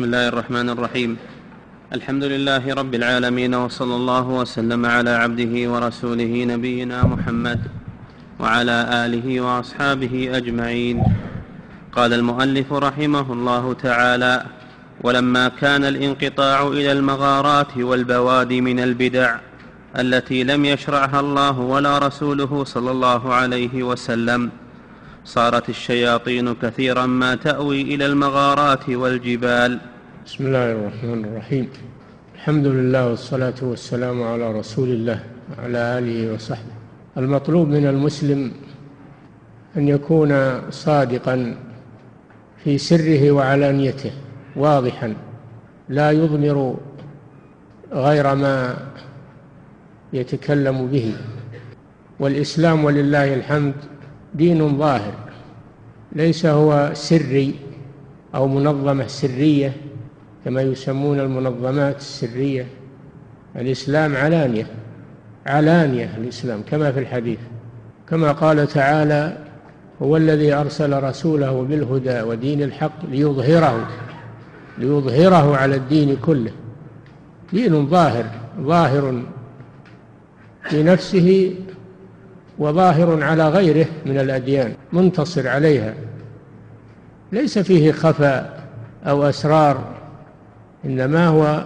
بسم الله الرحمن الرحيم. الحمد لله رب العالمين وصلى الله وسلم على عبده ورسوله نبينا محمد وعلى آله وأصحابه أجمعين. قال المؤلف رحمه الله تعالى ولما كان الانقطاع إلى المغارات والبوادي من البدع التي لم يشرعها الله ولا رسوله صلى الله عليه وسلم صارت الشياطين كثيرا ما تأوي إلى المغارات والجبال بسم الله الرحمن الرحيم. الحمد لله والصلاة والسلام على رسول الله وعلى آله وصحبه. المطلوب من المسلم أن يكون صادقا في سره وعلانيته واضحا لا يضمر غير ما يتكلم به. والإسلام ولله الحمد دين ظاهر ليس هو سري أو منظمة سرية كما يسمون المنظمات السرية. الإسلام علانية علانية الإسلام كما في الحديث. كما قال تعالى هو الذي أرسل رسوله بالهدى ودين الحق ليظهره ليظهره على الدين كله. دين ظاهر ظاهر في نفسه وظاهر على غيره من الأديان منتصر عليها. ليس فيه خفاء أو أسرار إنما هو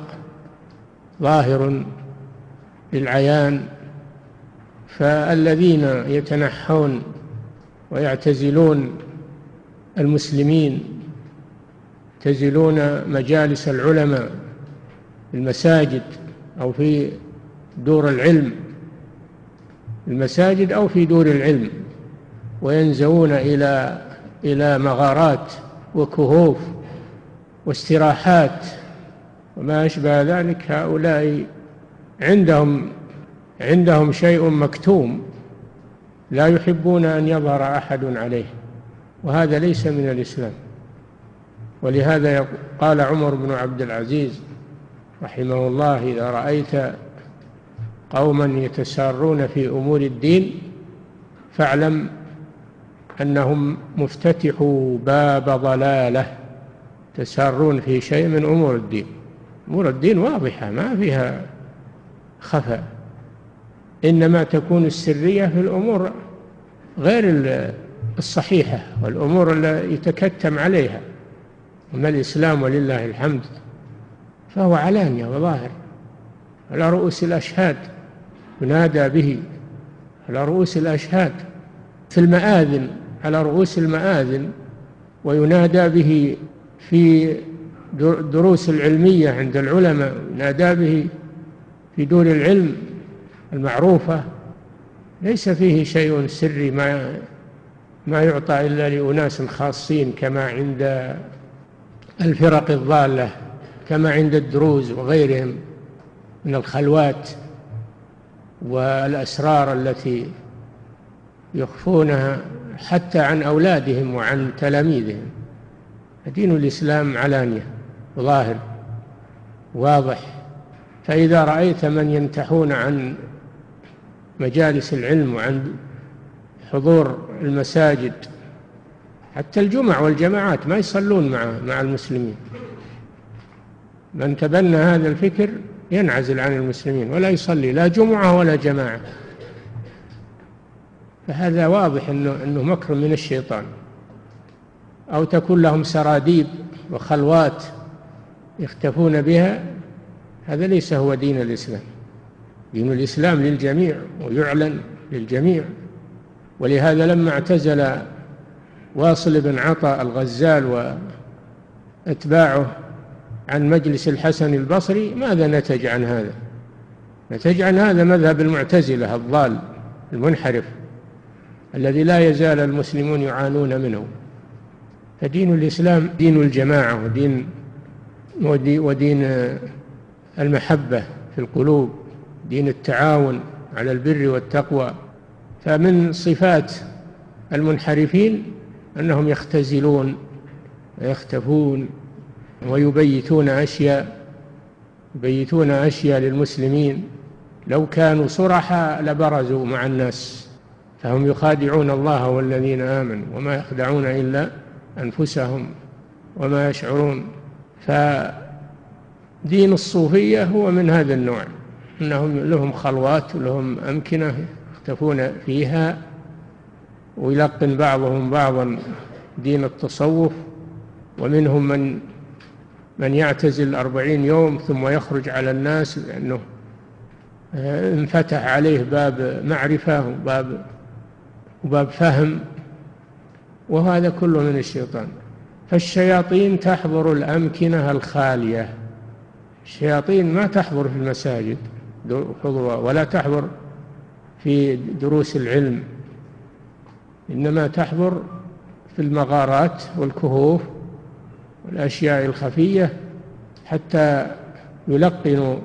ظاهر للعيان فالذين يتنحون ويعتزلون المسلمين يعتزلون مجالس العلماء في المساجد أو في دور العلم المساجد أو في دور العلم وينزوون إلى إلى مغارات وكهوف واستراحات وما أشبه ذلك هؤلاء عندهم عندهم شيء مكتوم لا يحبون أن يظهر أحد عليه وهذا ليس من الإسلام. ولهذا قال عمر بن عبد العزيز رحمه الله إذا رأيت قوما يتسارون في أمور الدين فاعلم أنهم مفتتحوا باب ضلالة تسارون في شيء من أمور الدين. أمور الدين واضحة ما فيها خفاء. إنما تكون السرية في الأمور غير الصحيحة والأمور التي يتكتم عليها. أما الإسلام ولله الحمد فهو علانية وظاهر. على رؤوس الأشهاد ينادى به. على رؤوس الأشهاد في المآذن على رؤوس المآذن وينادى به في دروس العلمية عند العلماء ينادى به في دور العلم المعروفة. ليس فيه شيء سري ما ما يعطى إلا لأناس خاصين كما عند الفرق الضالة كما عند الدروز وغيرهم من الخلوات والأسرار التي يخفونها حتى عن أولادهم وعن تلاميذهم. دين الإسلام علانية. ظاهر واضح. فإذا رأيت من ينتحون عن مجالس العلم وعن حضور المساجد حتى الجمع والجماعات ما يصلون مع مع المسلمين. من تبنى هذا الفكر ينعزل عن المسلمين ولا يصلي لا جمعة ولا جماعة. فهذا واضح إنه إنه مكر من الشيطان. أو تكون لهم سراديب وخلوات يختفون بها هذا ليس هو دين الإسلام. دين الإسلام للجميع ويعلن للجميع. ولهذا لما اعتزل واصل بن عطاء الغزال واتباعه عن مجلس الحسن البصري ماذا نتج عن هذا؟ نتج عن هذا مذهب المعتزلة الضال المنحرف الذي لا يزال المسلمون يعانون منه. فدين الإسلام دين الجماعة ودين ودين المحبة في القلوب دين التعاون على البر والتقوى. فمن صفات المنحرفين أنهم يختزلون ويختفون ويبيتون أشياء يبيتون أشياء للمسلمين. لو كانوا صرحا لبرزوا مع الناس فهم يخادعون الله والذين آمنوا وما يخدعون إلا أنفسهم وما يشعرون. فدين الصوفية هو من هذا النوع أنهم لهم خلوات ولهم أمكنة يختفون فيها ويلقن بعضهم بعضا دين التصوف ومنهم من من يعتزل أربعين يوم ثم يخرج على الناس لأنه انفتح عليه باب معرفة وباب وباب فهم وهذا كله من الشيطان. فالشياطين تحضر الأمكنة الخالية. الشياطين ما تحضر في المساجد ولا تحضر في دروس العلم. إنما تحضر في المغارات والكهوف والأشياء الخفية حتى يلقنوا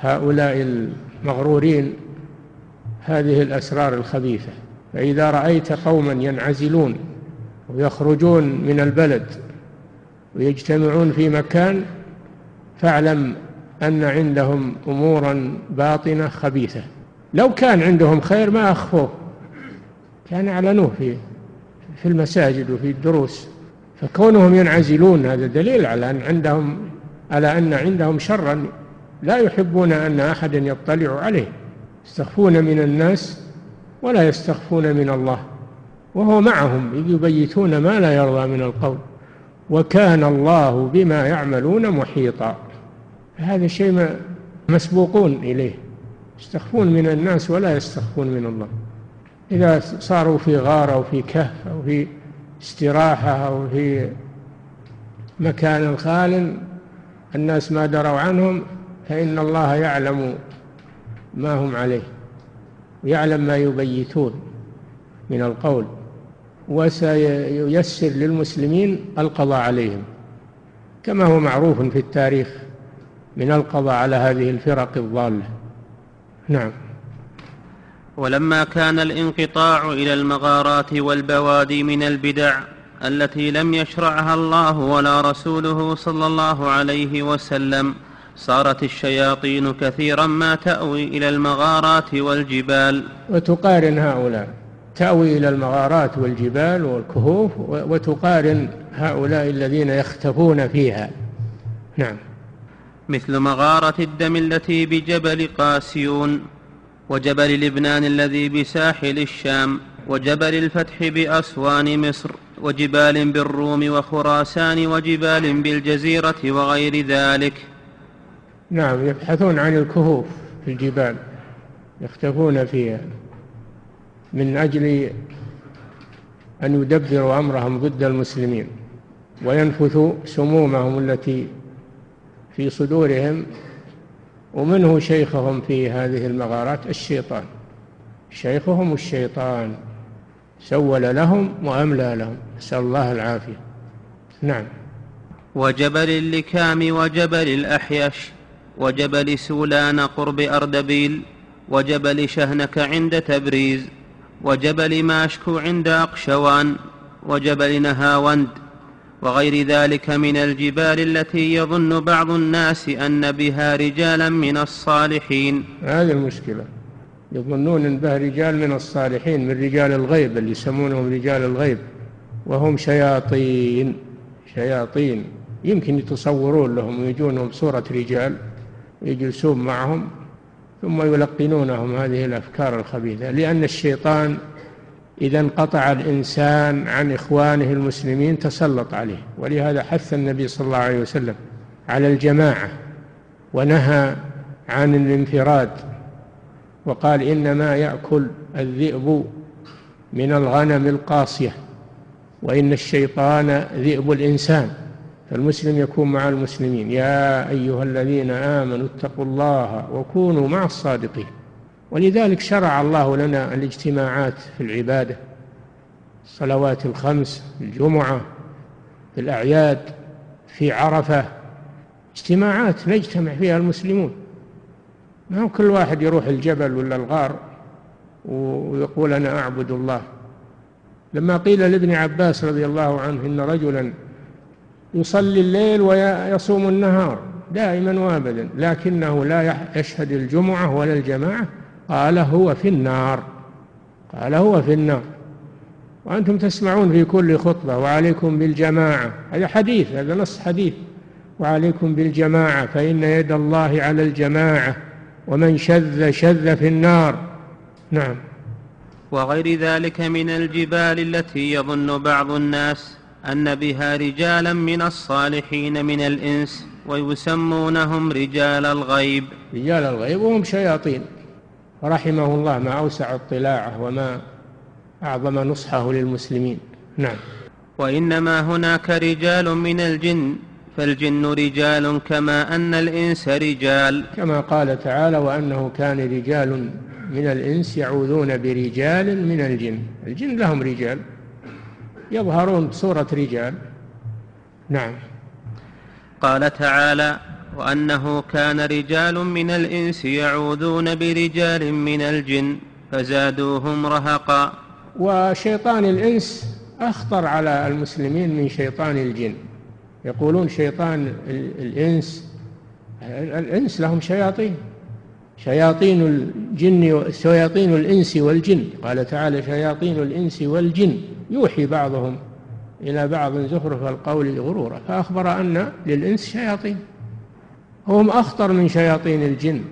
هؤلاء المغرورين هذه الأسرار الخبيثة. فإذا رأيت قوما ينعزلون ويخرجون من البلد ويجتمعون في مكان فاعلم أن عندهم أمورا باطنة خبيثة. لو كان عندهم خير ما أخفوه. كان أعلنوه في في المساجد وفي الدروس. فكونهم ينعزلون هذا دليل على أن عندهم على أن عندهم شرا لا يحبون أن أحدا يطلع عليه. يستخفون من الناس ولا يستخفون من الله. وهو معهم يبيتون ما لا يرضى من القول وكان الله بما يعملون محيطا. هذا شيء مسبوقون إليه يستخفون من الناس ولا يستخفون من الله. إذا صاروا في غار أو في كهف أو في استراحة أو في مكان خال الناس ما دروا عنهم فإن الله يعلم ما هم عليه ويعلم ما يبيتون من القول. وسييسر للمسلمين القضاء عليهم. كما هو معروف في التاريخ من القضاء على هذه الفرق الضالة. نعم. ولما كان الانقطاع إلى المغارات والبوادي من البدع التي لم يشرعها الله ولا رسوله صلى الله عليه وسلم صارت الشياطين كثيرا ما تأوي إلى المغارات والجبال. وتقارن هؤلاء. تأوي إلى المغارات والجبال والكهوف وتقارن هؤلاء الذين يختفون فيها. نعم. مثل مغارة الدم التي بجبل قاسيون وجبل لبنان الذي بساحل الشام وجبل الفتح بأسوان مصر وجبال بالروم وخراسان وجبال بالجزيرة وغير ذلك. نعم يبحثون عن الكهوف في الجبال يختفون فيها. من أجل أن يدبروا أمرهم ضد المسلمين وينفثوا سمومهم التي في صدورهم ومن هو شيخهم في هذه المغارات الشيطان. شيخهم الشيطان سول لهم وأملى لهم. نسأل الله العافية. نعم. وجبل اللكام وجبل الأحيش وجبل سولان قرب أردبيل وجبل شهنك عند تبريز. وجبل ماشكو عند أقشوان وجبل نهاوند وغير ذلك من الجبال التي يظن بعض الناس أن بها رجالا من الصالحين. هذه المشكلة. يظنون إن بها رجال من الصالحين من رجال الغيب اللي يسمونهم رجال الغيب وهم شياطين. شياطين. يمكن يتصورون لهم ويجونهم صورة رجال يجلسون معهم ثم يلقنونهم هذه الأفكار الخبيثة لأن الشيطان إذا انقطع الإنسان عن إخوانه المسلمين تسلط عليه ولهذا حث النبي صلى الله عليه وسلم على الجماعة ونهى عن الانفراد وقال إنما يأكل الذئب من الغنم القاصية وإن الشيطان ذئب الإنسان. فالمسلم يكون مع المسلمين. يا أيها الذين آمنوا اتقوا الله وكونوا مع الصادقين. ولذلك شرع الله لنا الاجتماعات في العبادة الصلوات الخمس الجمعة في الأعياد في عرفة. اجتماعات نجتمع فيها المسلمون. ما هو كل واحد يروح الجبل ولا الغار ويقول أنا أعبد الله. لما قيل لابن عباس رضي الله عنه إن رجلا يصلي الليل ويصوم النهار دائما وابدا لكنه لا يشهد الجمعة ولا الجماعة. قال هو في النار. قال هو في النار. وأنتم تسمعون في كل خطبة وعليكم بالجماعة. هذا حديث هذا نص حديث. وعليكم بالجماعة فإن يد الله على الجماعة. ومن شذ شذ في النار. نعم. وغير ذلك من الجبال التي يظن بعض الناس أن بها رجالا من الصالحين من الإنس ويسمونهم رجال الغيب. رجال الغيب وهم شياطين. رحمه الله ما أوسع اطلاعه وما أعظم نصحه للمسلمين. نعم. وإنما هناك رجال من الجن فالجن رجال كما أن الإنس رجال. كما قال تعالى وأنه كان رجال من الإنس يعوذون برجال من الجن. الجن لهم رجال. يظهرون بصورة رجال. نعم. قال تعالى وأنه كان رجال من الإنس يعوذون برجال من الجن فزادوهم رهقا. وشيطان الإنس أخطر على المسلمين من شيطان الجن. يقولون شيطان الإنس الإنس لهم شياطين. شياطين الجن شياطين الإنس والجن. قال تعالى شياطين الإنس والجن. يوحي بعضهم إلى بعض زخرف القول غرورا فأخبر أن للإنس شياطين. هم أخطر من شياطين الجن.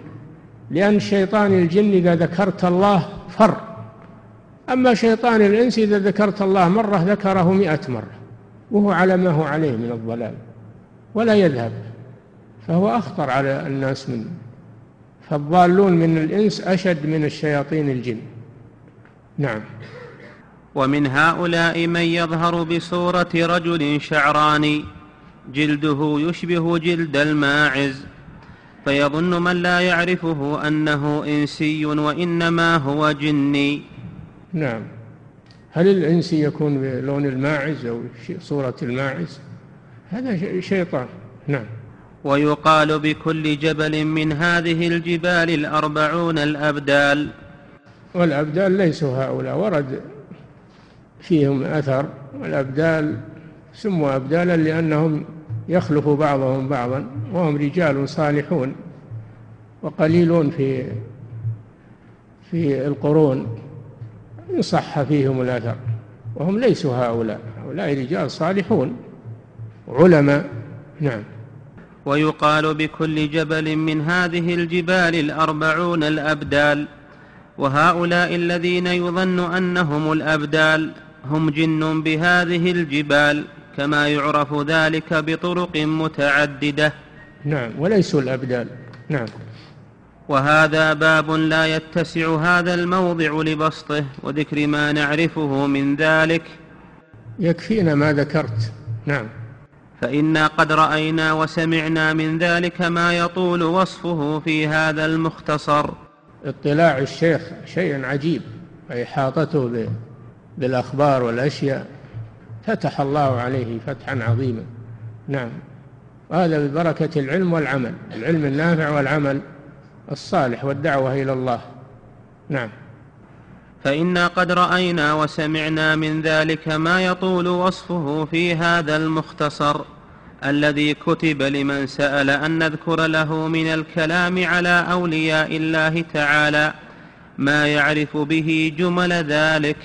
لأن شيطان الجن إذا ذكرت الله فر. أما شيطان الإنس إذا ذكرت الله مرة ذكره مئة مرة. وهو على ما هو عليه من الضلال. ولا يذهب. فهو أخطر على الناس منه فالضالون من الإنس أشد من الشياطين الجن. نعم. ومن هؤلاء من يظهر بصورة رجل شعراني جلده يشبه جلد الماعز فيظن من لا يعرفه أنه إنسي وإنما هو جني. نعم. هل الإنسي يكون بلون الماعز أو صورة الماعز؟ هذا شيطان. نعم. ويقال بكل جبل من هذه الجبال الأربعون الأبدال. والأبدال ليسوا هؤلاء ورد فيهم أثر. والأبدال سموا أبدالا لأنهم يخلف بعضهم بعضا وهم رجال صالحون وقليلون في في القرون صح فيهم الأثر. وهم ليسوا هؤلاء هؤلاء رجال صالحون علماء. نعم. ويقال بكل جبل من هذه الجبال الأربعون الأبدال. وهؤلاء الذين يظن أنهم الأبدال هم جن بهذه الجبال كما يعرف ذلك بطرق متعددة. نعم وليسوا الأبدال. نعم. وهذا باب لا يتسع هذا الموضع لبسطه وذكر ما نعرفه من ذلك. يكفينا ما ذكرت. نعم. فإنا قد رأينا وسمعنا من ذلك ما يطول وصفه في هذا المختصر. اطلاع الشيخ شيء عجيب وإحاطته بالأخبار والأشياء. فتح الله عليه فتحا عظيما. نعم. وهذا ببركة العلم والعمل العلم النافع والعمل الصالح والدعوة إلى الله. نعم. فإنا قد رأينا وسمعنا من ذلك ما يطول وصفه في هذا المختصر. الذي كتب لمن سأل أن نذكر له من الكلام على أولياء الله تعالى ما يعرف به جمل ذلك.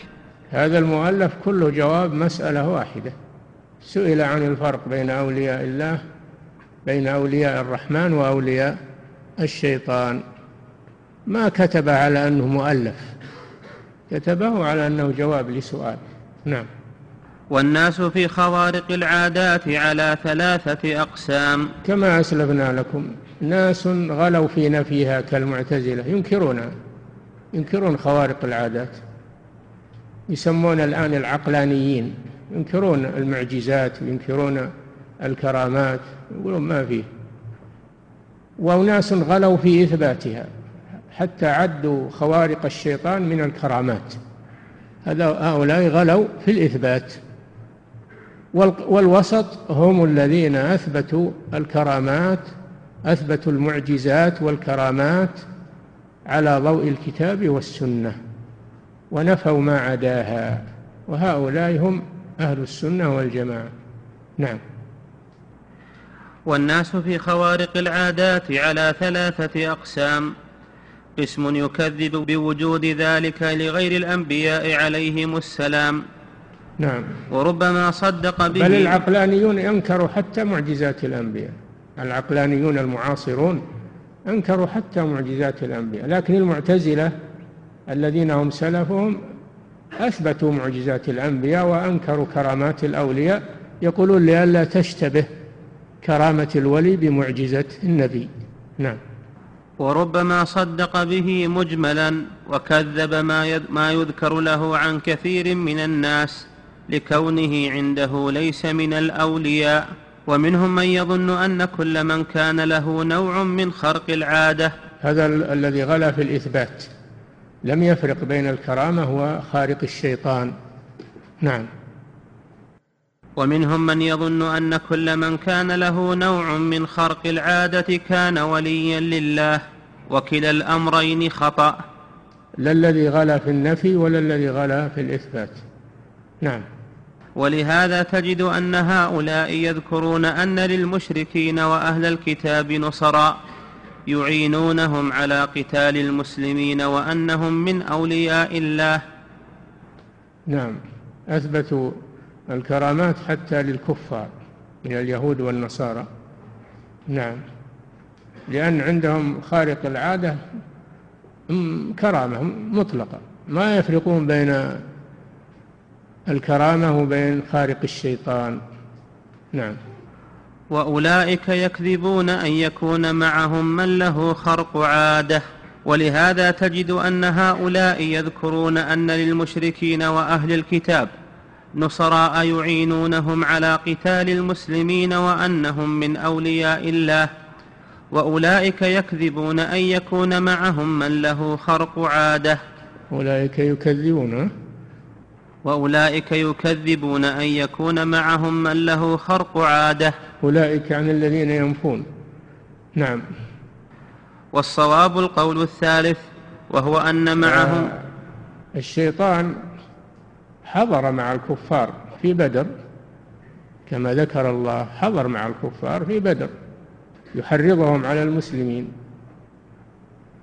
هذا المؤلف كله جواب مسألة واحدة. سئل عن الفرق بين أولياء الله بين أولياء الرحمن وأولياء الشيطان. ما كتب على أنه مؤلف؟ كتبه على أنه جواب لسؤال. نعم. والناس في خوارق العادات على ثلاثة أقسام. كما أسلفنا لكم ناس غلوا في نفيها كالمعتزلة. ينكرونها ينكرون خوارق العادات. يسمون الآن العقلانيين. ينكرون المعجزات وينكرون الكرامات. يقولون ما فيه. وأناس غلوا في إثباتها. حتى عدوا خوارق الشيطان من الكرامات. هؤلاء غلوا في الإثبات. والوسط هم الذين أثبتوا الكرامات أثبتوا المعجزات والكرامات على ضوء الكتاب والسنة ونفوا ما عداها وهؤلاء هم أهل السنة والجماعة. نعم. والناس في خوارق العادات على ثلاثة أقسام. قسم يكذب بوجود ذلك لغير الأنبياء عليهم السلام. نعم. وربما صدق به. بل العقلانيون ينكروا حتى معجزات الأنبياء. العقلانيون المعاصرون أنكروا حتى معجزات الأنبياء. لكن المعتزلة الذين هم سلفهم أثبتوا معجزات الأنبياء وأنكروا كرامات الأولياء يقولون لئلا تشتبه كرامة الولي بمعجزة النبي. نعم. وربما صدق به مجملا وكذب ما ما يذكر له عن كثير من الناس. لكونه عنده ليس من الأولياء ومنهم من يظن أن كل من كان له نوع من خرق العادة. هذا الذي غلا في الإثبات. لم يفرق بين الكرامة وخارق الشيطان. نعم. ومنهم من يظن أن كل من كان له نوع من خرق العادة كان وليا لله وكلا الأمرين خطأ. لا الذي غلا في النفي ولا الذي غلا في الإثبات. نعم. ولهذا تجد أن هؤلاء يذكرون أن للمشركين وأهل الكتاب نصرا يعينونهم على قتال المسلمين وأنهم من أولياء الله. نعم أثبتوا الكرامات حتى للكفار من اليهود والنصارى. نعم لأن عندهم خارق العادة كرامة مطلقة ما يفرقون بين الكرامة وبين خارق الشيطان. نعم. وأولئك يكذبون أن يكون معهم من له خرق عادة. ولهذا تجد أن هؤلاء يذكرون أن للمشركين وأهل الكتاب نصراء يعينونهم على قتال المسلمين وأنهم من أولياء الله. وأولئك يكذبون أن يكون معهم من له خرق عادة. أولئك يكذبون. وأولئك يكذبون أن يكون معهم من له خرق عادة. أولئك عن الذين ينفون. نعم. والصواب القول الثالث وهو أن معهم آه الشيطان حضر مع الكفار في بدر. كما ذكر الله حضر مع الكفار في بدر. يحرضهم على المسلمين.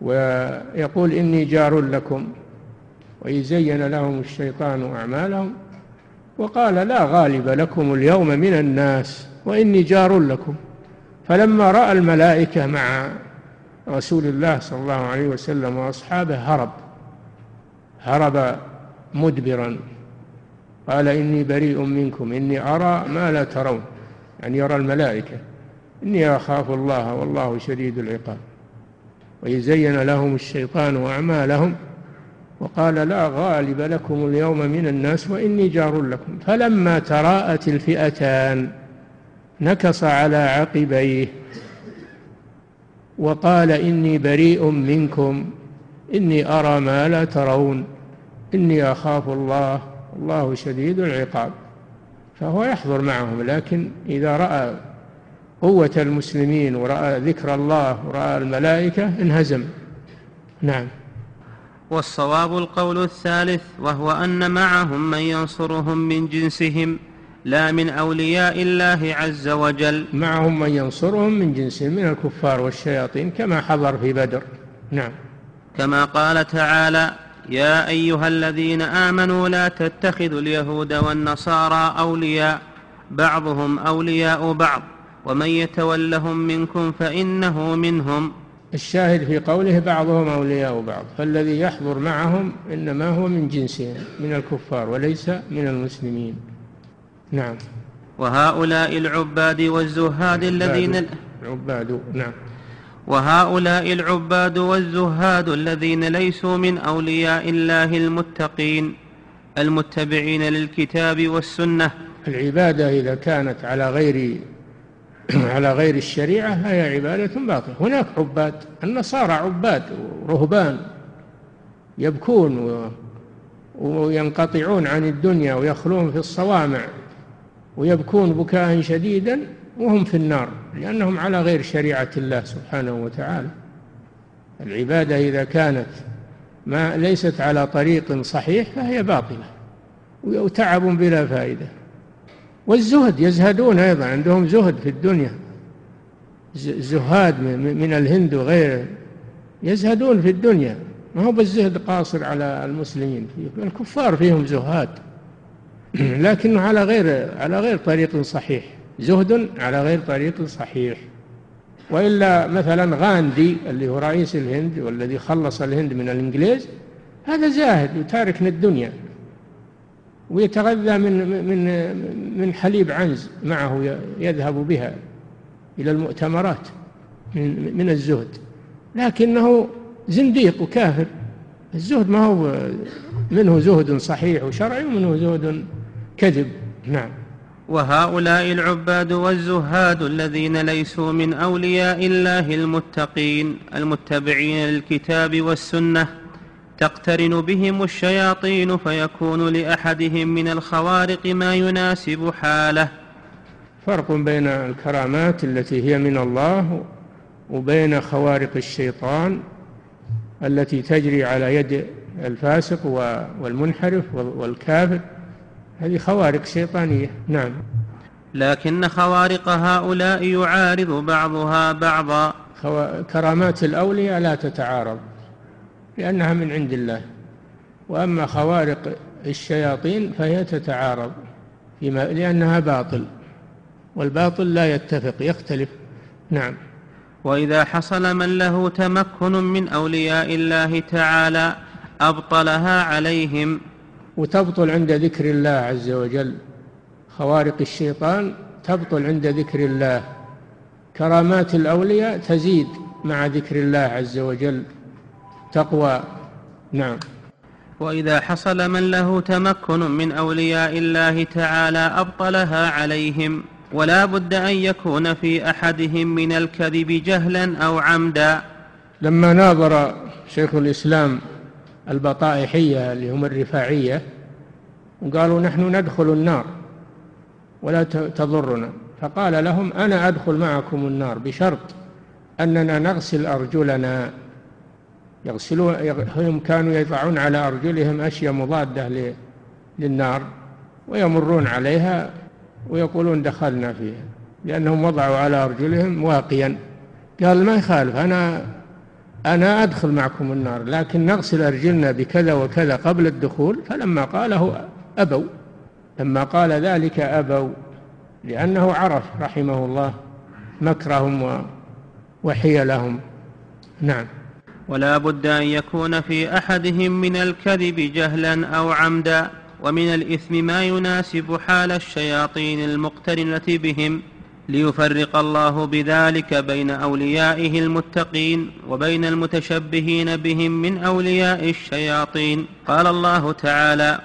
ويقول إني جار لكم. ويزين لهم الشيطان أعمالهم وقال لا غالب لكم اليوم من الناس وإني جار لكم. فلما رأى الملائكة مع رسول الله صلى الله عليه وسلم وأصحابه هرب هرب مدبرا. قال إني بريء منكم إني أرى ما لا ترون يعني يرى الملائكة. إني أخاف الله والله شديد العقاب. ويزين لهم الشيطان أعمالهم وقال لا غالب لكم اليوم من الناس وإني جار لكم. فلما تراءت الفئتان نكص على عقبيه وقال إني بريء منكم إني أرى ما لا ترون إني أخاف الله الله شديد العقاب. فهو يحضر معهم لكن إذا رأى قوة المسلمين ورأى ذكر الله ورأى الملائكة انهزم. نعم. والصواب القول الثالث وهو أن معهم من ينصرهم من جنسهم لا من أولياء الله عز وجل. معهم من ينصرهم من جنسهم من الكفار والشياطين كما حضر في بدر. نعم. كما قال تعالى يا أيها الذين آمنوا لا تتخذوا اليهود والنصارى أولياء بعضهم أولياء بعض ومن يتولهم منكم فإنه منهم. الشاهد في قوله بعضهم أولياء بعض فالذي يحضر معهم إنما هو من جنسهم من الكفار وليس من المسلمين. نعم. وهؤلاء العباد والزهاد الذين العباد نعم. وهؤلاء العباد والزهاد الذين ليسوا من أولياء الله المتقين المتبعين للكتاب والسنة. العبادة إذا كانت على غير على غير الشريعة فهي عبادة باطلة. هناك عباد النصارى عباد ورهبان يبكون وينقطعون عن الدنيا ويخلون في الصوامع ويبكون بكاء شديدا وهم في النار لأنهم على غير شريعة الله سبحانه وتعالى. العبادة إذا كانت ما ليست على طريق صحيح فهي باطلة وتعب بلا فائدة. والزهد يزهدون أيضا عندهم زهد في الدنيا. زهاد من الهند وغيره يزهدون في الدنيا. ما هو بالزهد قاصر على المسلمين الكفار فيهم زهاد. لكنه على غير على غير طريق صحيح. زهد على غير طريق صحيح. وإلا مثلا غاندي اللي هو رئيس الهند والذي خلص الهند من الإنجليز هذا زاهد وتارك للدنيا ويتغذى من من من حليب عنز معه يذهب بها إلى المؤتمرات من من الزهد. لكنه زنديق وكافر. الزهد ما هو منه زهد صحيح وشرعي ومنه زهد كذب. نعم. وهؤلاء العباد والزهاد الذين ليسوا من أولياء الله المتقين المتبعين للكتاب والسنة تقترن بهم الشياطين فيكون لأحدهم من الخوارق ما يناسب حاله. فرق بين الكرامات التي هي من الله وبين خوارق الشيطان التي تجري على يد الفاسق والمنحرف والكافر. هذه خوارق شيطانية. نعم. لكن خوارق هؤلاء يعارض بعضها بعضا. كرامات الأولياء لا تتعارض. لأنها من عند الله. وأما خوارق الشياطين فهي تتعارض فيما لأنها باطل والباطل لا يتفق يختلف. نعم. وإذا حصل من له تمكن من أولياء الله تعالى أبطلها عليهم. وتبطل عند ذكر الله عز وجل. خوارق الشيطان تبطل عند ذكر الله. كرامات الأولياء تزيد مع ذكر الله عز وجل. تقوى. نعم. وإذا حصل من له تمكن من أولياء الله تعالى أبطلها عليهم ولا بد أن يكون في أحدهم من الكذب جهلا أو عمدا. لما ناظر شيخ الإسلام البطائحية اللي هم الرفاعية وقالوا نحن ندخل النار ولا تضرنا. فقال لهم أنا أدخل معكم النار بشرط أننا نغسل أرجلنا. يغسلون هم كانوا يضعون على أرجلهم أشياء مضادة للنار ويمرون عليها ويقولون دخلنا فيها لأنهم وضعوا على أرجلهم واقيا. قال ما يخالف أنا أنا أدخل معكم النار لكن نغسل أرجلنا بكذا وكذا قبل الدخول. فلما قاله أبوا لما قال ذلك أبوا لأنه عرف رحمه الله مكرهم وحيلهم. نعم. ولا بد أن يكون في أحدهم من الكذب جهلا أو عمدا ومن الإثم ما يناسب حال الشياطين المقترنة بهم ليفرق الله بذلك بين أوليائه المتقين وبين المتشبهين بهم من أولياء الشياطين. قال الله تعالى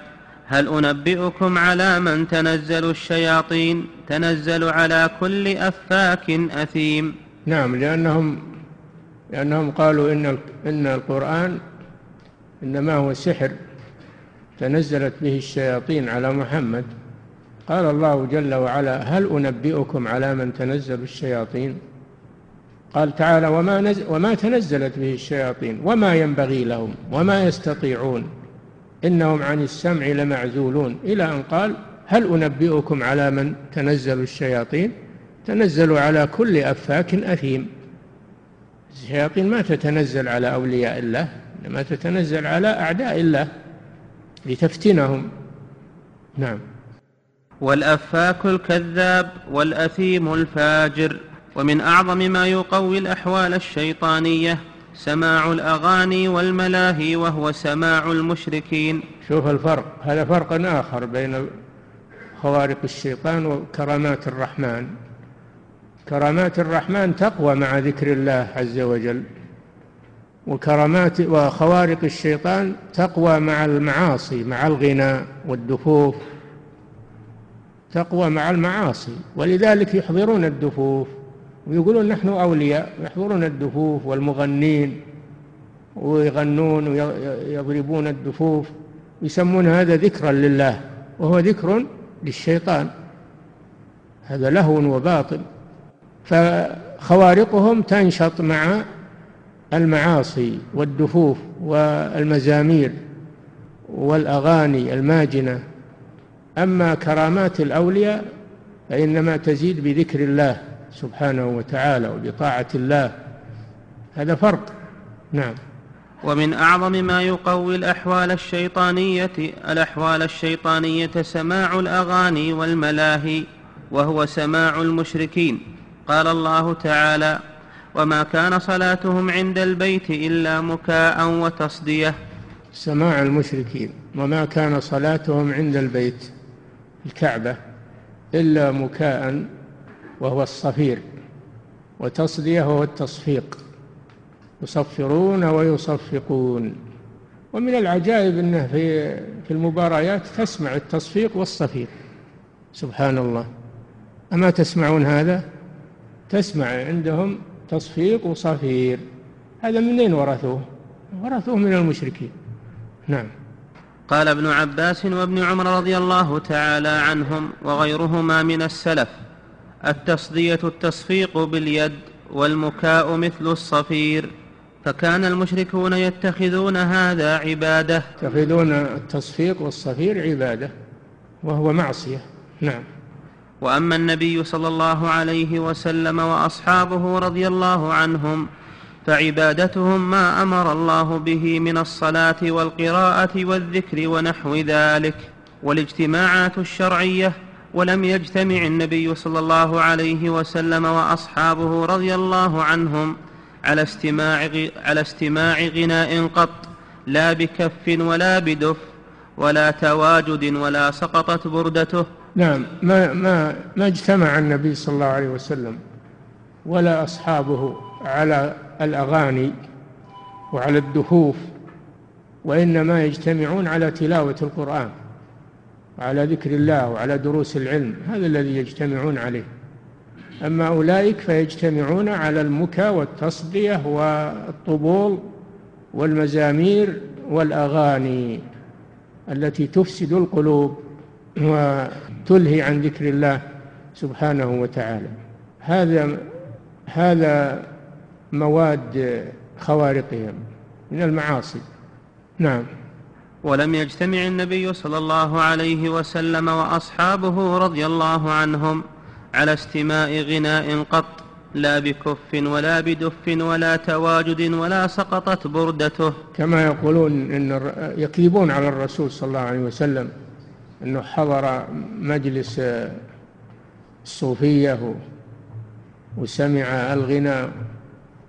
هل أنبئكم على من تنزل الشياطين؟ تنزل على كل أفاك أثيم. نعم لأنهم لأنهم قالوا إن إن القرآن إنما هو سحر تنزلت به الشياطين على محمد. قال الله جل وعلا هل أنبئكم على من تنزل الشياطين؟ قال تعالى وما, نزل وما تنزلت به الشياطين وما ينبغي لهم وما يستطيعون. إنهم عن السمع لمعزولون. إلى أن قال هل أنبئكم على من تنزل الشياطين؟ تنزل على كل أفاك أثيم. الشياطين ما تتنزل على أولياء الله إنما تتنزل على أعداء الله لتفتنهم. نعم. والأفاك الكذاب والأثيم الفاجر ومن أعظم ما يقوي الأحوال الشيطانية سماع الأغاني والملاهي وهو سماع المشركين. شوف الفرق هذا فرق آخر بين خوارق الشيطان وكرامات الرحمن. كرامات الرحمن تقوى مع ذكر الله عز وجل وكرامات وخوارق الشيطان تقوى مع المعاصي مع الغنى والدفوف تقوى مع المعاصي. ولذلك يحضرون الدفوف ويقولون نحن أولياء يحضرون الدفوف والمغنين ويغنون ويضربون الدفوف يسمون هذا ذكرا لله وهو ذكر للشيطان. هذا لهو وباطل. فخوارقهم تنشط مع المعاصي والدفوف والمزامير والأغاني الماجنة. أما كرامات الأولياء فإنما تزيد بذكر الله سبحانه وتعالى وبطاعة الله. هذا فرق. نعم. ومن أعظم ما يقوي الأحوال الشيطانية الأحوال الشيطانية سماع الأغاني والملاهي وهو سماع المشركين. قال الله تعالى وما كان صلاتهم عند البيت إلا مكاء وتصدية. سماع المشركين وما كان صلاتهم عند البيت الكعبة إلا مكاء وهو الصفير وتصدية وهو التصفيق يصفرون ويصفقون. ومن العجائب أنه في في المباريات تسمع التصفيق والصفير سبحان الله. أما تسمعون هذا؟ تسمع عندهم تصفيق وصفير. هذا منين ورثوه؟ ورثوه من المشركين. نعم. قال ابن عباس وابن عمر رضي الله تعالى عنهم وغيرهما من السلف التصدية التصفيق باليد والمكاء مثل الصفير. فكان المشركون يتخذون هذا عبادة. يتخذون التصفيق والصفير عبادة وهو معصية. نعم. وأما النبي صلى الله عليه وسلم وأصحابه رضي الله عنهم فعبادتهم ما أمر الله به من الصلاة والقراءة والذكر ونحو ذلك. والاجتماعات الشرعية ولم يجتمع النبي صلى الله عليه وسلم وأصحابه رضي الله عنهم على استماع على استماع غناء قط لا بكف ولا بدف ولا تواجد ولا سقطت بردته نعم ما ما ما اجتمع النبي صلى الله عليه وسلم ولا أصحابه على الأغاني وعلى الدفوف وإنما يجتمعون على تلاوة القرآن وعلى ذكر الله وعلى دروس العلم هذا الذي يجتمعون عليه. أما أولئك فيجتمعون على المكى والتصدية والطبول والمزامير والأغاني التي تفسد القلوب. وتلهي عن ذكر الله سبحانه وتعالى. هذا هذا مواد خوارقهم من المعاصي. نعم. ولم يجتمع النبي صلى الله عليه وسلم وأصحابه رضي الله عنهم على استماع غناء قط لا بكف ولا بدف ولا تواجد ولا سقطت بردته. كما يقولون إن يكذبون على الرسول صلى الله عليه وسلم. إنه حضر مجلس الصوفيه وسمع الغنى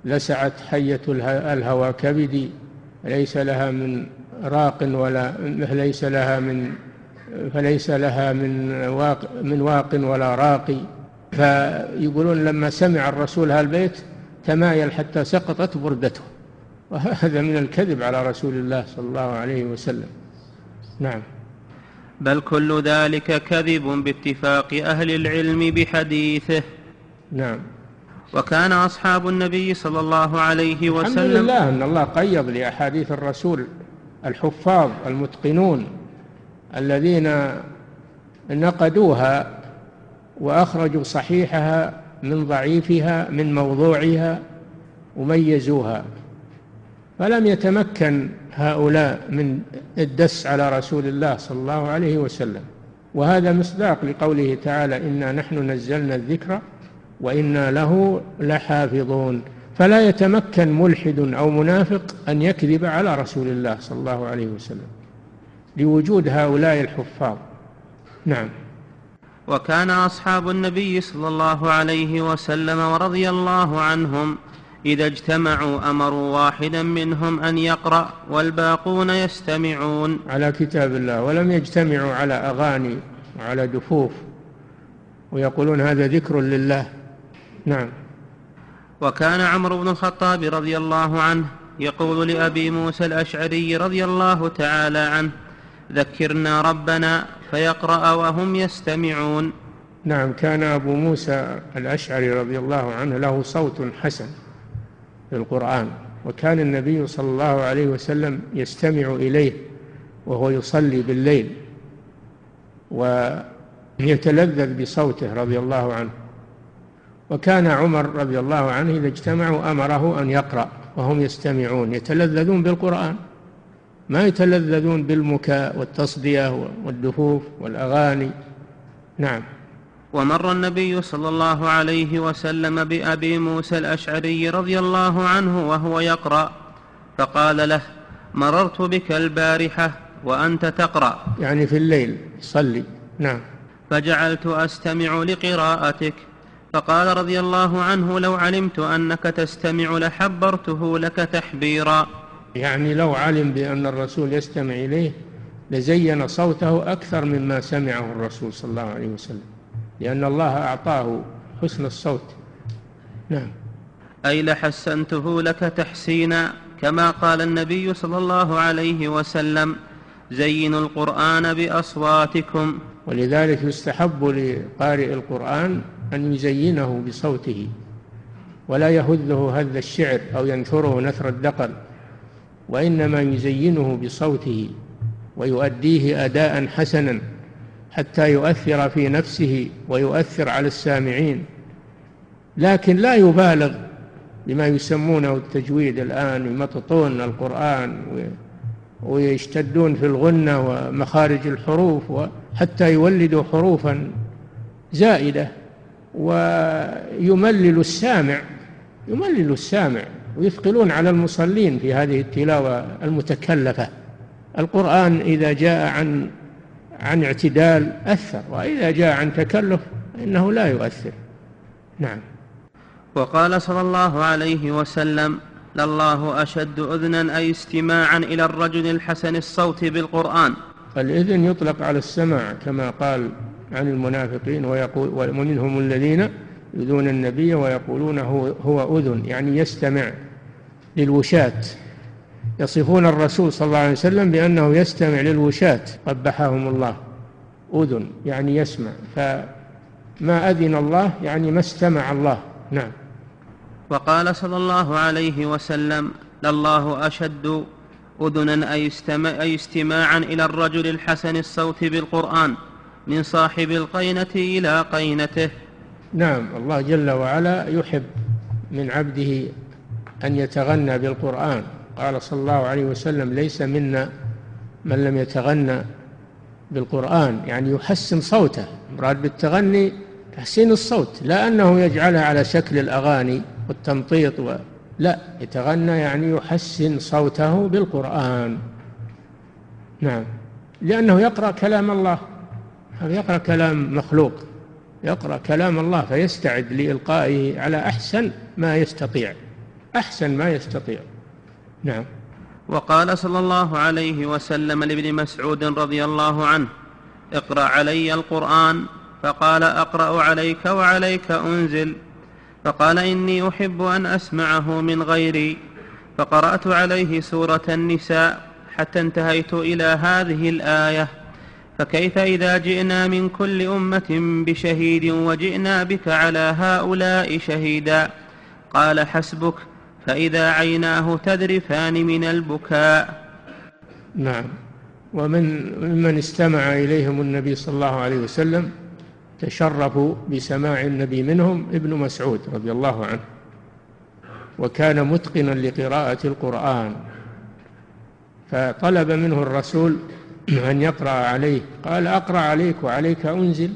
لسعت حية الهوى كبدي ليس لها من راق ولا ليس لها من فليس لها من واق من واق ولا راقي فيقولون لما سمع الرسول هالبيت تمايل حتى سقطت بردته. وهذا من الكذب على رسول الله صلى الله عليه وسلم. نعم. بل كل ذلك كذب باتفاق أهل العلم بحديثه. نعم. وكان أصحاب النبي صلى الله عليه وسلم الحمد لله أن الله قيض لأحاديث الرسول الحفاظ المتقنون الذين نقدوها وأخرجوا صحيحها من ضعيفها من موضوعها وميزوها. فلم يتمكن هؤلاء من الدس على رسول الله صلى الله عليه وسلم. وهذا مصداق لقوله تعالى إنا نحن نزلنا الذكر وإنا له لحافظون. فلا يتمكن ملحد أو منافق أن يكذب على رسول الله صلى الله عليه وسلم لوجود هؤلاء الحفاظ. نعم. وكان أصحاب النبي صلى الله عليه وسلم ورضي الله عنهم إذا اجتمعوا أمروا واحدا منهم أن يقرأ والباقون يستمعون. على كتاب الله. ولم يجتمعوا على أغاني وعلى دفوف. ويقولون هذا ذكر لله. نعم. وكان عمرو بن الخطاب رضي الله عنه يقول لأبي موسى الأشعري رضي الله تعالى عنه ذكرنا ربنا فيقرأ وهم يستمعون. نعم. كان أبو موسى الأشعري رضي الله عنه له صوت حسن. في القرآن. وكان النبي صلى الله عليه وسلم يستمع إليه وهو يصلي بالليل ويتلذذ بصوته رضي الله عنه. وكان عمر رضي الله عنه إذا اجتمعوا أمره أن يقرأ وهم يستمعون يتلذذون بالقرآن. ما يتلذذون بالمكاء والتصدية والدفوف والأغاني. نعم. ومر النبي صلى الله عليه وسلم بأبي موسى الأشعري رضي الله عنه وهو يقرأ فقال له مررت بك البارحة وأنت تقرأ. يعني في الليل صلي. نعم. فجعلت أستمع لقراءتك. فقال رضي الله عنه لو علمت أنك تستمع لحبرته لك تحبيرا. يعني لو علم بأن الرسول يستمع إليه لزين صوته أكثر مما سمعه الرسول صلى الله عليه وسلم. لأن الله أعطاه حسن الصوت. نعم. أي لحسنته لك تحسينا كما قال النبي صلى الله عليه وسلم زينوا القرآن بأصواتكم. ولذلك يستحب لقارئ القرآن أن يزينه بصوته ولا يهذه هذ الشعر أو ينثره نثر الدقل وإنما يزينه بصوته ويؤديه أداء حسنا. حتى يؤثر في نفسه ويؤثر على السامعين. لكن لا يبالغ بما يسمونه التجويد الآن يمططون القرآن ويشتدون في الغنة ومخارج الحروف حتى يولدوا حروفا زائدة. ويملل السامع يملل السامع ويثقلون على المصلين في هذه التلاوة المتكلفة. القرآن إذا جاء عن عن اعتدال أثر وإذا جاء عن تكلف فإنه لا يؤثر. نعم. وقال صلى الله عليه وسلم لله أشد أذنا أي استماعا إلى الرجل الحسن الصوت بالقرآن. الإذن يطلق على السماع كما قال عن المنافقين ويقول ومنهم الذين يؤذون النبي ويقولون هو, هو أذن يعني يستمع للوشاة. يصفون الرسول صلى الله عليه وسلم بأنه يستمع للوشاة. قبحهم الله. أذن يعني يسمع. فما أذن الله يعني ما استمع الله. نعم. وقال صلى الله عليه وسلم لله أشد أذنا أي, استمع أي استماعا إلى الرجل الحسن الصوت بالقرآن من صاحب القينة إلى قينته. نعم. الله جل وعلا يحب من عبده أن يتغنى بالقرآن. قال صلى الله عليه وسلم ليس منا من لم يتغنى بالقرآن يعني يحسن صوته. مراد بالتغني تحسين الصوت لا أنه يجعلها على شكل الأغاني والتمطيط و... لا يتغنى يعني يحسن صوته بالقرآن. نعم. لأنه يقرأ كلام الله. يقرأ كلام مخلوق. يقرأ كلام الله فيستعد لإلقائه على أحسن ما يستطيع. أحسن ما يستطيع. نعم. وقال صلى الله عليه وسلم لابن مسعود رضي الله عنه اقرأ علي القرآن. فقال أقرأ عليك وعليك أنزل. فقال إني أحب أن أسمعه من غيري. فقرأت عليه سورة النساء حتى انتهيت إلى هذه الآية. فكيف إذا جئنا من كل أمة بشهيد وجئنا بك على هؤلاء شهيدا؟ قال حسبك. فإذا عيناه تذرفان من البكاء. نعم. ومن ممن استمع إليهم النبي صلى الله عليه وسلم تشرفوا بسماع النبي منهم ابن مسعود رضي الله عنه وكان متقنا لقراءة القرآن. فطلب منه الرسول أن يقرأ عليه قال أقرأ عليك وعليك أنزل.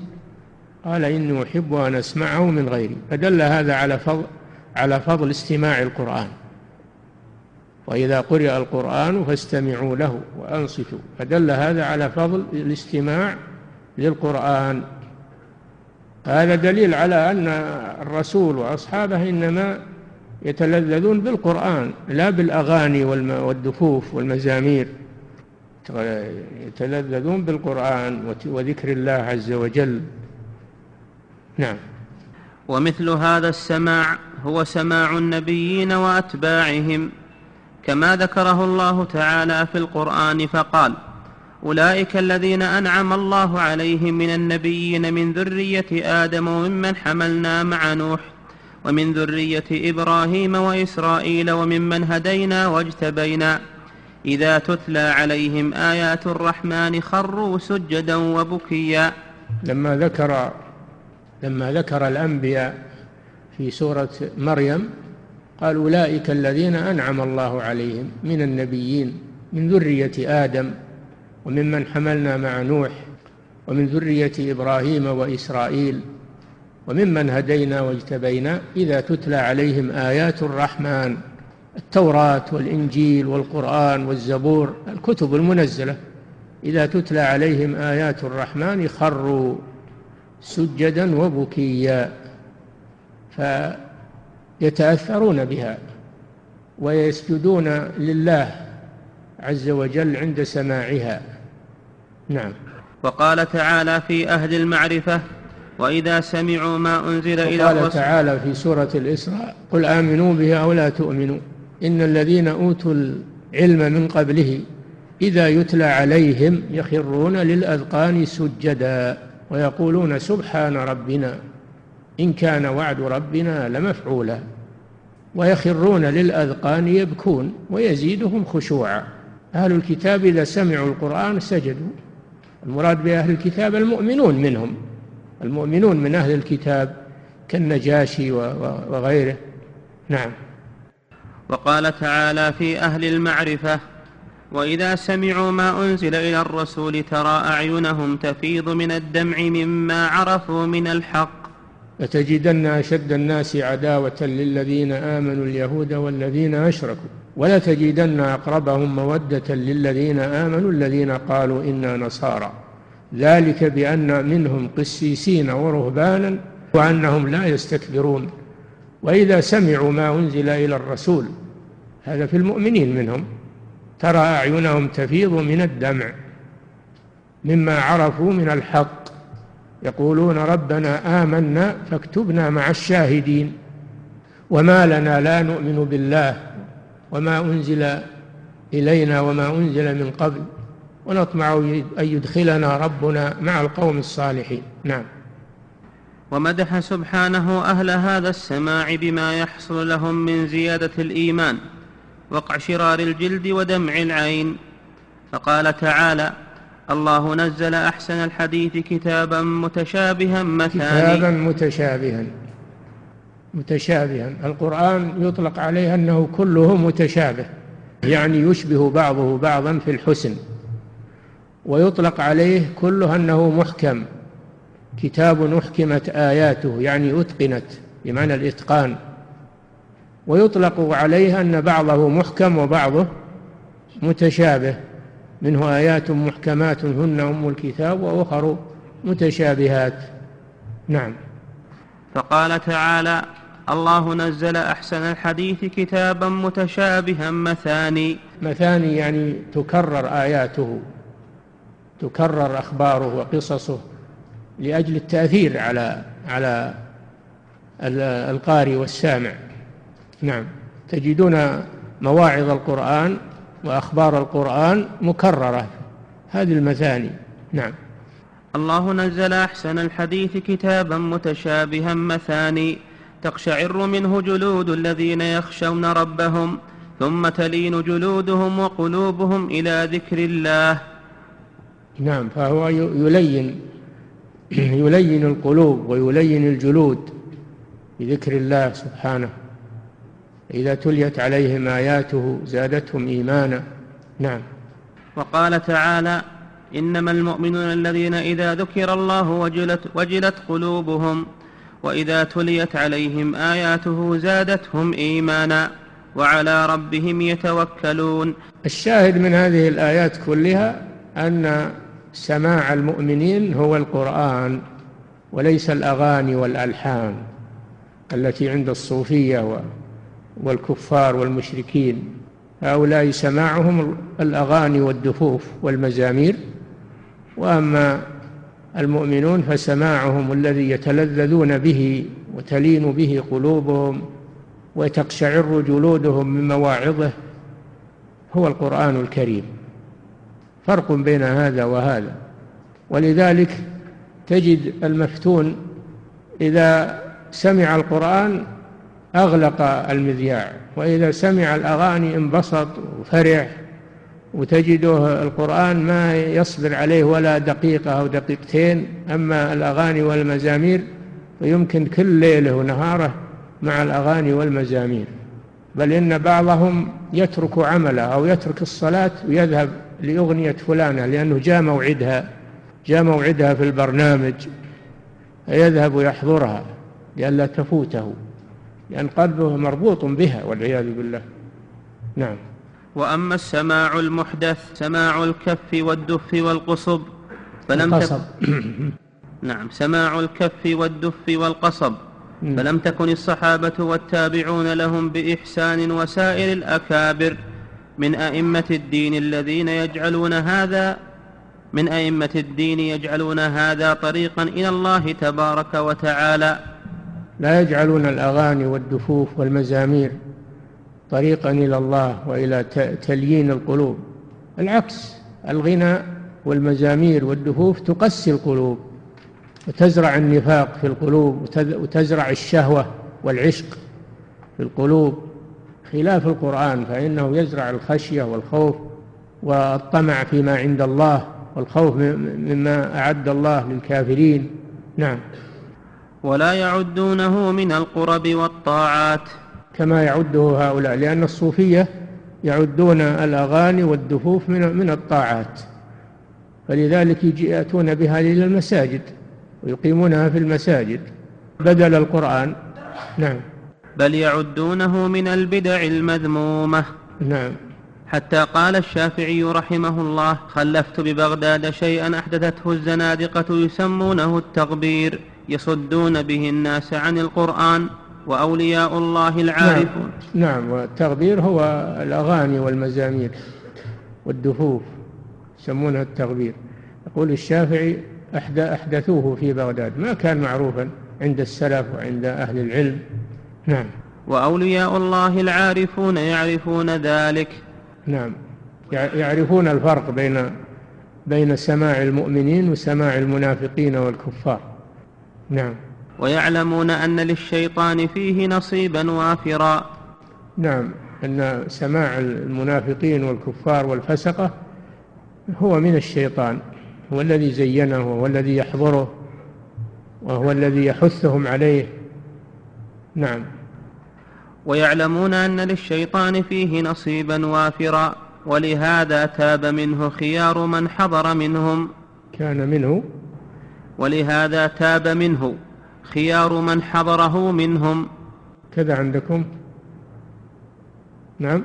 قال إني أحب أن أسمعه من غيري. فدل هذا على فضل على فضل استماع القرآن. وإذا قرئ القرآن فاستمعوا له وأنصتوا. فدل هذا على فضل الاستماع للقرآن. هذا دليل على أن الرسول وأصحابه إنما يتلذذون بالقرآن لا بالأغاني والدفوف والمزامير. يتلذذون بالقرآن وذكر الله عز وجل. نعم. ومثل هذا السماع هو سماع النبيين وأتباعهم كما ذكره الله تعالى في القرآن فقال أولئك الذين أنعم الله عليهم من النبيين من ذرية آدم وممن حملنا مع نوح ومن ذرية إبراهيم وإسرائيل وممن هدينا واجتبينا. إذا تتلى عليهم آيات الرحمن خروا سجدا وبكيا. لما ذكر لما ذكر الأنبياء في سورة مريم قال أولئك الذين أنعم الله عليهم من النبيين من ذرية آدم وممن حملنا مع نوح ومن ذرية إبراهيم وإسرائيل وممن هدينا واجتبينا إذا تتلى عليهم آيات الرحمن التوراة والإنجيل والقرآن والزبور الكتب المنزلة إذا تتلى عليهم آيات الرحمن خروا سجدا وبكيا فيتأثرون بها ويسجدون لله عز وجل عند سماعها. نعم. وقال تعالى في أهل المعرفة وإذا سمعوا ما أنزل إلى الرسول تعالى في سورة الإسراء قل آمنوا به أو لا تؤمنوا. إن الذين أوتوا العلم من قبله إذا يتلى عليهم يخرون للأذقان سجدا ويقولون سبحان ربنا. إن كان وعد ربنا لمفعولا ويخرون للأذقان يبكون ويزيدهم خشوعا. أهل الكتاب إذا سمعوا القرآن سجدوا. المراد بأهل الكتاب المؤمنون منهم. المؤمنون من أهل الكتاب كالنجاشي وغيره. نعم. وقال تعالى في أهل المعرفة وإذا سمعوا ما أنزل إلى الرسول ترى أعينهم تفيض من الدمع مما عرفوا من الحق. لتجدن أشد الناس عداوة للذين آمنوا اليهود والذين أشركوا. ولتجدن أقربهم مودة للذين آمنوا الذين قالوا إنا نصارى. ذلك بأن منهم قسيسين ورهبانا وأنهم لا يستكبرون. وإذا سمعوا ما أنزل إلى الرسول هذا في المؤمنين منهم ترى أعينهم تفيض من الدمع مما عرفوا من الحق. يقولون ربنا آمنا فاكتبنا مع الشاهدين وما لنا لا نؤمن بالله وما أنزل إلينا وما أنزل من قبل ونطمع أن يدخلنا ربنا مع القوم الصالحين. نعم. ومدح سبحانه أهل هذا السماع بما يحصل لهم من زيادة الإيمان وقعشرار الجلد ودمع العين. فقال تعالى الله نزل أحسن الحديث كتابا متشابها مثاني. كتابا متشابها. متشابها. القرآن يطلق عليه أنه كله متشابه. يعني يشبه بعضه بعضا في الحسن. ويطلق عليه كله أنه محكم. كتاب أحكمت آياته يعني أتقنت بمعنى الإتقان. ويطلق عليه أن بعضه محكم وبعضه متشابه. منه آيات محكمات هن أم الكتاب وأخر متشابهات. نعم. فقال تعالى الله نزل أحسن الحديث كتابا متشابها مثاني. مثاني يعني تكرر آياته تكرر أخباره وقصصه لأجل التأثير على على القارئ والسامع. نعم. تجدون مواعظ القرآن وأخبار القرآن مكررة. هذه المثاني. نعم. الله نزل أحسن الحديث كتابا متشابها مثاني تقشعر منه جلود الذين يخشون ربهم ثم تلين جلودهم وقلوبهم إلى ذكر الله. نعم فهو يلين يلين القلوب ويلين الجلود بذكر الله سبحانه. إذا تليت عليهم آياته زادتهم إيمانا. نعم. وقال تعالى إنما المؤمنون الذين إذا ذكر الله وجلت, وجلت قلوبهم وإذا تليت عليهم آياته زادتهم إيمانا وعلى ربهم يتوكلون. الشاهد من هذه الآيات كلها أن سماع المؤمنين هو القرآن وليس الأغاني والألحان التي عند الصوفية والكفار والمشركين هؤلاء سماعهم الأغاني والدفوف والمزامير. وأما المؤمنون فسماعهم الذي يتلذذون به وتلين به قلوبهم وتقشعر جلودهم من مواعظه هو القرآن الكريم. فرق بين هذا وهذا. ولذلك تجد المفتون إذا سمع القرآن أغلق المذياع وإذا سمع الأغاني انبسط وفرح وتجده القرآن ما يصبر عليه ولا دقيقة أو دقيقتين أما الأغاني والمزامير فيمكن كل ليلة ونهاره مع الأغاني والمزامير. بل إن بعضهم يترك عمله أو يترك الصلاة ويذهب لأغنية فلانة لأنه جاء موعدها جاء موعدها في البرنامج فيذهب يحضرها لئلا تفوته. لأن قلبه مربوط بها والعياذ بالله. نعم. وأما السماع المحدث سماع الكف والدف والقصب فلم القصب. نعم سماع الكف والدف والقصب فلم تكن الصحابة والتابعون لهم بإحسان وسائر الأكابر من أئمة الدين الذين يجعلون هذا من أئمة الدين يجعلون هذا طريقا إلى الله تبارك وتعالى. لا يجعلون الأغاني والدفوف والمزامير طريقا إلى الله وإلى تليين القلوب. العكس الغنى والمزامير والدفوف تقسي القلوب وتزرع النفاق في القلوب وتزرع الشهوة والعشق في القلوب. خلاف القرآن فإنه يزرع الخشية والخوف والطمع فيما عند الله والخوف مما أعد الله للكافرين. نعم. ولا يعدونه من القرب والطاعات. كما يعده هؤلاء لأن الصوفية يعدون الأغاني والدفوف من من الطاعات. فلذلك يأتون بها إلى المساجد ويقيمونها في المساجد. بدل القرآن. نعم. بل يعدونه من البدع المذمومة. نعم. حتى قال الشافعي رحمه الله خلفت ببغداد شيئا أحدثته الزنادقة يسمونه التغبير. يصدون به الناس عن القرآن وأولياء الله العارفون. نعم, نعم والتغبير هو الأغاني والمزامير والدفوف يسمونها التغبير. يقول الشافعي أحدثوه في بغداد ما كان معروفا عند السلف وعند أهل العلم. نعم. وأولياء الله العارفون يعرفون ذلك. نعم. يعرفون الفرق بين بين سماع المؤمنين وسماع المنافقين والكفار. نعم. ويعلمون أن للشيطان فيه نصيبا وافرا. نعم. أن سماع المنافقين والكفار والفسقة هو من الشيطان. هو الذي زينه وهو الذي يحضره وهو الذي يحثهم عليه. نعم. ويعلمون أن للشيطان فيه نصيبا وافرا. ولهذا تاب منه خيار من حضر منهم. كان منه ولهذا تاب منه. خيار من حضره منهم. كذا عندكم. نعم.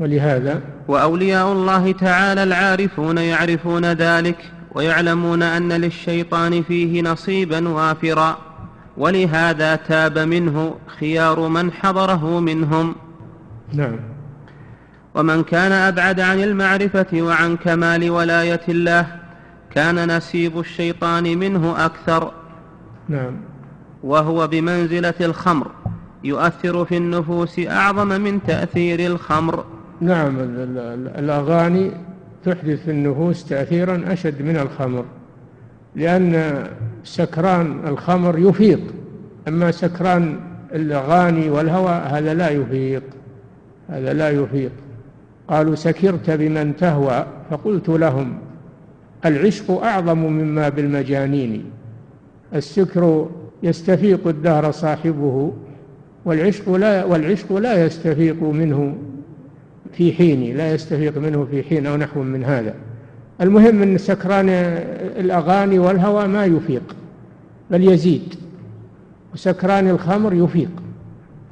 ولهذا. وأولياء الله تعالى العارفون يعرفون ذلك ويعلمون أن للشيطان فيه نصيبا وافرا. ولهذا تاب منه. خيار من حضره منهم. نعم. ومن كان أبعد عن المعرفة وعن كمال ولاية الله كان نسيب الشيطان منه أكثر. نعم. وهو بمنزلة الخمر يؤثر في النفوس أعظم من تأثير الخمر. نعم الأغاني تحدث في النفوس تأثيرا أشد من الخمر لأن سكران الخمر يفيق. أما سكران الأغاني والهوى هذا لا يفيق هذا لا يفيق. قالوا سكرت بمن تهوى فقلت لهم العشق أعظم مما بالمجانين. السكر يستفيق الدهر صاحبه والعشق لا والعشق لا يستفيق منه في حين لا يستفيق منه في حين أو نحو من هذا. المهم أن سكران الأغاني والهوى ما يفيق بل يزيد. وسكران الخمر يفيق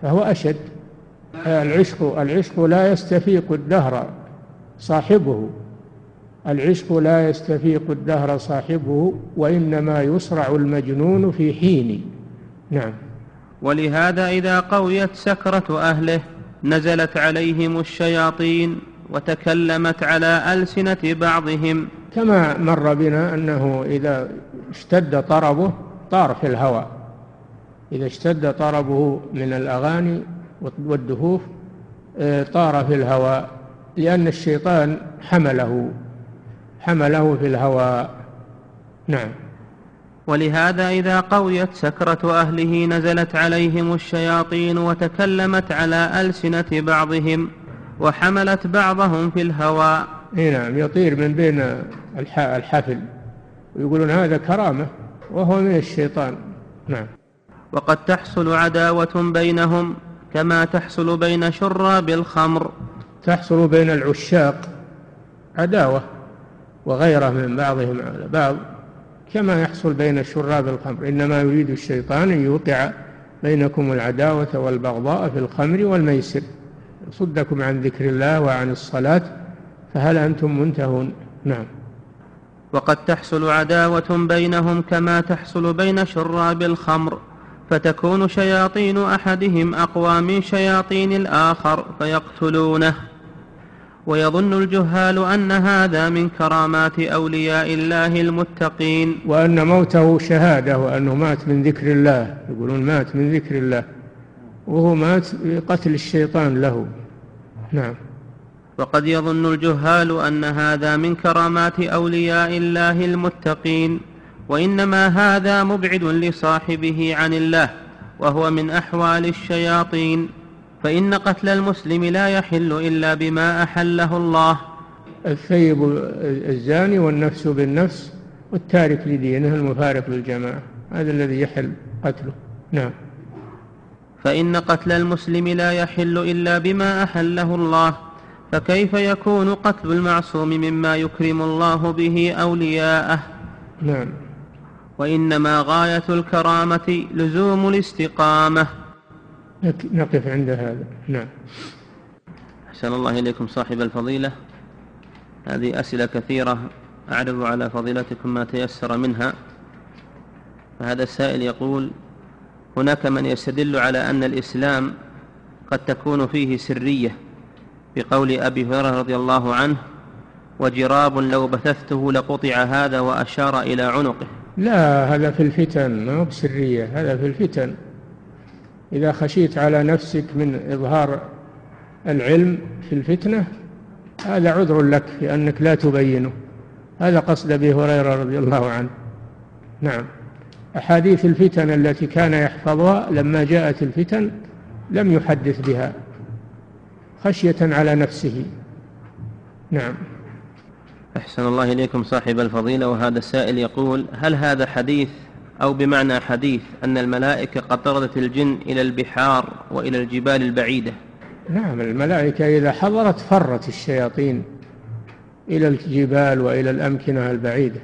فهو أشد. العشق العشق لا يستفيق الدهر صاحبه. العشق لا يستفيق الدهر صاحبه وإنما يصرع المجنون في حين نعم. ولهذا إذا قويت سكرة أهله نزلت عليهم الشياطين وتكلمت على ألسنة بعضهم. كما مر بنا أنه إذا اشتد طربه طار في الهواء. إذا اشتد طربه من الأغاني والدفوف آه، طار في الهواء لأن الشيطان حمله. حمله في الهواء. نعم. ولهذا إذا قويت سكرة أهله نزلت عليهم الشياطين وتكلمت على ألسنة بعضهم وحملت بعضهم في الهواء. نعم يطير من بين الحفل. ويقولون هذا كرامة وهو من الشيطان. نعم. وقد تحصل عداوة بينهم كما تحصل بين شراب الخمر. تحصل بين العشاق. عداوة. وغيره من بعضهم على بعض كما يحصل بين شراب الخمر. إنما يريد الشيطان أن يوقع بينكم العداوة والبغضاء في الخمر والميسر. يصدكم عن ذكر الله وعن الصلاة فهل أنتم منتهون؟ نعم. وقد تحصل عداوة بينهم كما تحصل بين شراب الخمر فتكون شياطين أحدهم أقوى من شياطين الآخر فيقتلونه. ويظن الجهال أن هذا من كرامات أولياء الله المتقين. وأن موته شهادة وأنه مات من ذكر الله. يقولون مات من ذكر الله. وهو مات بقتل الشيطان له. نعم. وقد يظن الجهال أن هذا من كرامات أولياء الله المتقين. وإنما هذا مبعد لصاحبه عن الله وهو من أحوال الشياطين. فإن قتل المسلم لا يحل إلا بما أحله الله. الثيب الزاني والنفس بالنفس والتارك لدينه المفارق للجماعة. هذا الذي يحل قتله. نعم. فإن قتل المسلم لا يحل إلا بما أحله الله. فكيف يكون قتل المعصوم مما يكرم الله به أولياءه؟ نعم. وإنما غاية الكرامة لزوم الاستقامة. نقف عند هذا. نعم. أحسن الله إليكم صاحب الفضيلة. هذه أسئلة كثيرة أعرض على فضيلتكم ما تيسر منها. فهذا السائل يقول هناك من يستدل على أن الإسلام قد تكون فيه سرية بقول أبي هريرة رضي الله عنه وجراب لو بثثته لقطع هذا وأشار إلى عنقه لا هذا في الفتن ما هو بسرية هذا في الفتن. إذا خشيت على نفسك من إظهار العلم في الفتنة هذا عذر لك في أنك لا تبينه. هذا قصد أبي هريرة رضي الله عنه. نعم. أحاديث الفتن التي كان يحفظها لما جاءت الفتن لم يحدث بها. خشية على نفسه. نعم. أحسن الله إليكم صاحب الفضيلة وهذا السائل يقول هل هذا حديث أو بمعنى حديث أن الملائكة قد طردت الجن إلى البحار وإلى الجبال البعيدة. نعم الملائكة إذا حضرت فرت الشياطين إلى الجبال وإلى الأمكنة البعيدة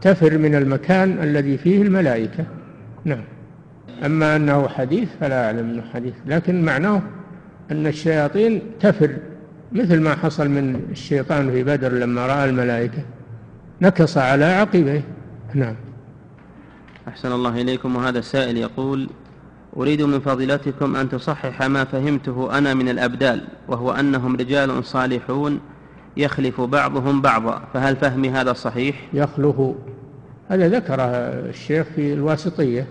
تفر من المكان الذي فيه الملائكة. نعم. أما أنه حديث فلا أعلم أنه حديث لكن معناه أن الشياطين تفر مثل ما حصل من الشيطان في بدر لما رأى الملائكة نكص على عقبيه. نعم. أحسن الله إليكم. وهذا السائل يقول أريد من فضيلتكم أن تصحح ما فهمته أنا من الأبدال وهو أنهم رجال صالحون يخلف بعضهم بعضا. فهل فهمي هذا صحيح؟ يخلف. هذا ذكره الشيخ في الواسطية.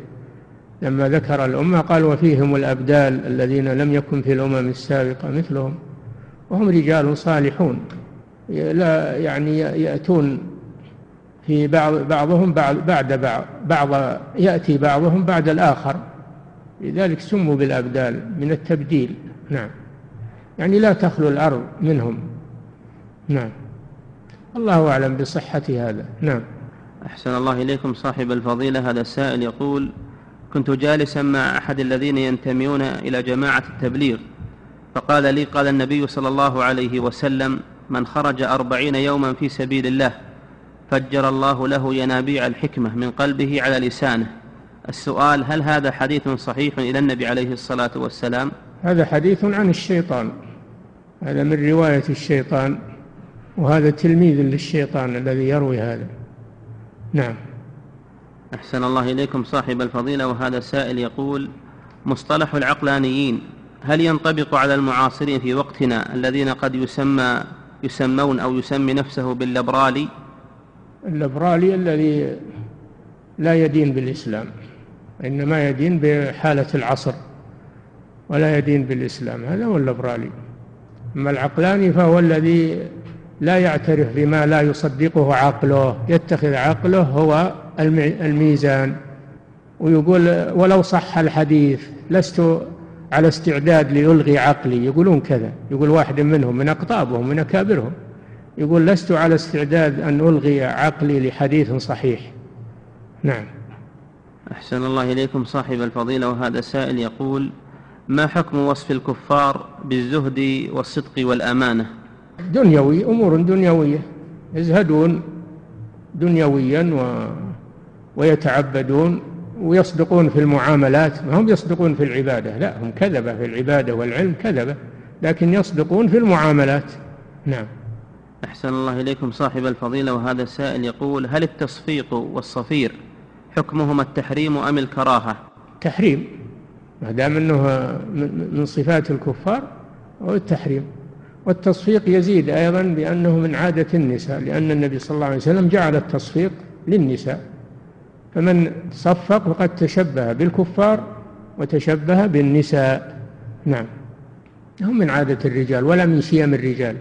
لما ذكر الأمة قال وفيهم الأبدال الذين لم يكن في الأمم السابقة مثلهم. وهم رجال صالحون. لا يعني يأتون في بعض بعضهم بعد بعد بعض, بعض يأتي بعضهم بعد الآخر. لذلك سموا بالأبدال من التبديل. نعم. يعني لا تخلو الأرض منهم. نعم. الله أعلم بصحة هذا. نعم. أحسن الله إليكم صاحب الفضيلة. هذا السائل يقول كنت جالسا مع أحد الذين ينتميون إلى جماعة التبليغ فقال لي قال النبي صلى الله عليه وسلم من خرج أربعين يوما في سبيل الله فجر الله له ينابيع الحكمة من قلبه على لسانه. السؤال هل هذا حديث صحيح إلى النبي عليه الصلاة والسلام؟ هذا حديث عن الشيطان. هذا من رواية الشيطان وهذا تلميذ للشيطان الذي يروي هذا. نعم. أحسن الله إليكم صاحب الفضيلة وهذا السائل يقول مصطلح العقلانيين هل ينطبق على المعاصرين في وقتنا الذين قد يسمى يسمون أو يسمي نفسه باللبرالي اللبرالي الذي لا يدين بالإسلام إنما يدين بحالة العصر ولا يدين بالإسلام هذا هو اللبرالي أما العقلاني فهو الذي لا يعترف بما لا يصدقه عقله يتخذ عقله هو الميزان ويقول ولو صح الحديث لست على استعداد ليلغي عقلي يقولون كذا يقول واحد منهم من أقطابهم من أكابرهم. يقول لست على استعداد أن ألغي عقلي لحديث صحيح. نعم. أحسن الله إليكم صاحب الفضيلة وهذا السائل يقول ما حكم وصف الكفار بالزهد والصدق والأمانة؟ دنيوي أمور دنيوية. يزهدون دنيويا و... ويتعبدون ويصدقون في المعاملات. ما هم يصدقون في العبادة؟ لا هم كذبة في العبادة والعلم كذبة لكن يصدقون في المعاملات. نعم. أحسن الله إليكم صاحب الفضيلة وهذا السائل يقول هل التصفيق والصفير حكمهما التحريم أم الكراهة؟ تحريم ما دام أنه من صفات الكفار هو التحريم. والتصفيق يزيد أيضا بأنه من عادة النساء لأن النبي صلى الله عليه وسلم جعل التصفيق للنساء. فمن صفق فقد تشبه بالكفار وتشبه بالنساء. نعم هم من عادة الرجال ولا من شيم الرجال.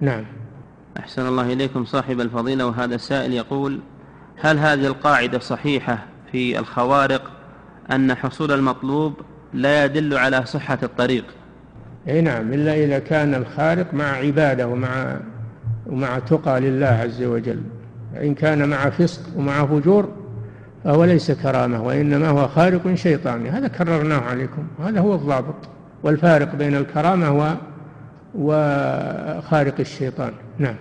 نعم. أحسن الله إليكم صاحب الفضيلة وهذا السائل يقول هل هذه القاعدة صحيحة في الخوارق أن حصول المطلوب لا يدل على صحة الطريق؟ أي نعم إلا إذا كان الخارق مع عبادة ومع ومع تقى لله عز وجل. فإن كان مع فسق ومع فجور فهو ليس كرامة وإنما هو خارق شيطاني. هذا كررناه عليكم هذا هو الضابط. والفارق بين الكرامة وخارق الشيطان. نعم.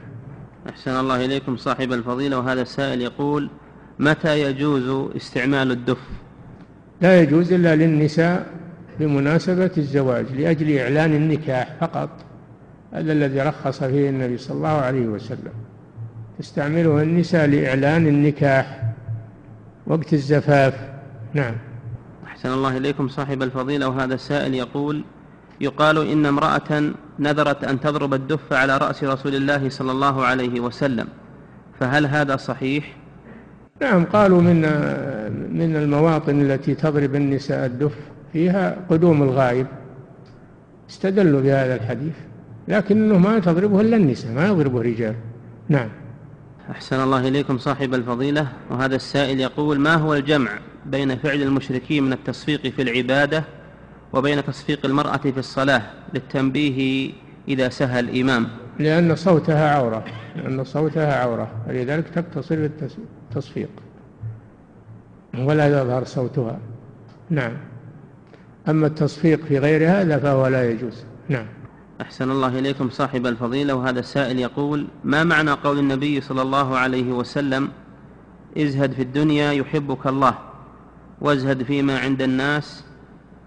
أحسن الله إليكم صاحب الفضيلة وهذا السائل يقول متى يجوز استعمال الدف؟ لا يجوز إلا للنساء بمناسبة الزواج لأجل إعلان النكاح فقط. هذا الذي رخص فيه النبي صلى الله عليه وسلم. تستعمله النساء لإعلان النكاح وقت الزفاف. نعم. أحسن الله إليكم صاحب الفضيلة وهذا السائل يقول يقال إن امرأة نذرت أن تضرب الدف على رأس رسول الله صلى الله عليه وسلم فهل هذا صحيح؟ نعم قالوا من من المواطن التي تضرب النساء الدف فيها قدوم الغائب استدلوا بهذا الحديث لكنه ما تضربه إلا النساء ما يضربه الرجال نعم. أحسن الله إليكم صاحب الفضيلة. وهذا السائل يقول ما هو الجمع بين فعل المشركين من التصفيق في العبادة وبين تصفيق المرأة في الصلاة للتنبيه إذا سهى الإمام. لأن صوتها عورة لأن صوتها عورة ولذلك تقتصر بالتصفيق ولا يظهر صوتها. نعم. أما التصفيق في غير هذا فهو لا يجوز. نعم. أحسن الله إليكم صاحب الفضيلة. وهذا السائل يقول ما معنى قول النبي صلى الله عليه وسلم ازهد في الدنيا يحبك الله وازهد فيما عند الناس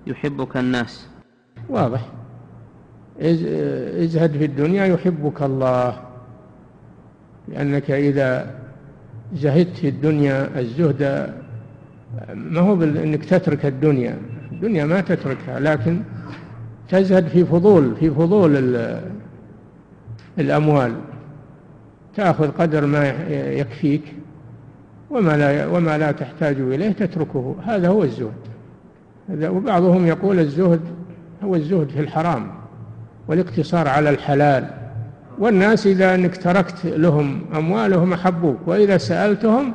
يحبك الناس. واضح. ازهد في الدنيا يحبك الله. لأنك إذا زهدت في الدنيا الزهد ما هو أنك تترك الدنيا. الدنيا ما تتركها لكن تزهد في فضول في فضول الأموال. تأخذ قدر ما يكفيك وما لا وما لا تحتاج إليه تتركه. هذا هو الزهد. وبعضهم يقول الزهد هو الزهد في الحرام والاقتصار على الحلال. والناس إذا أنك تركت لهم أموالهم أحبوك وإذا سألتهم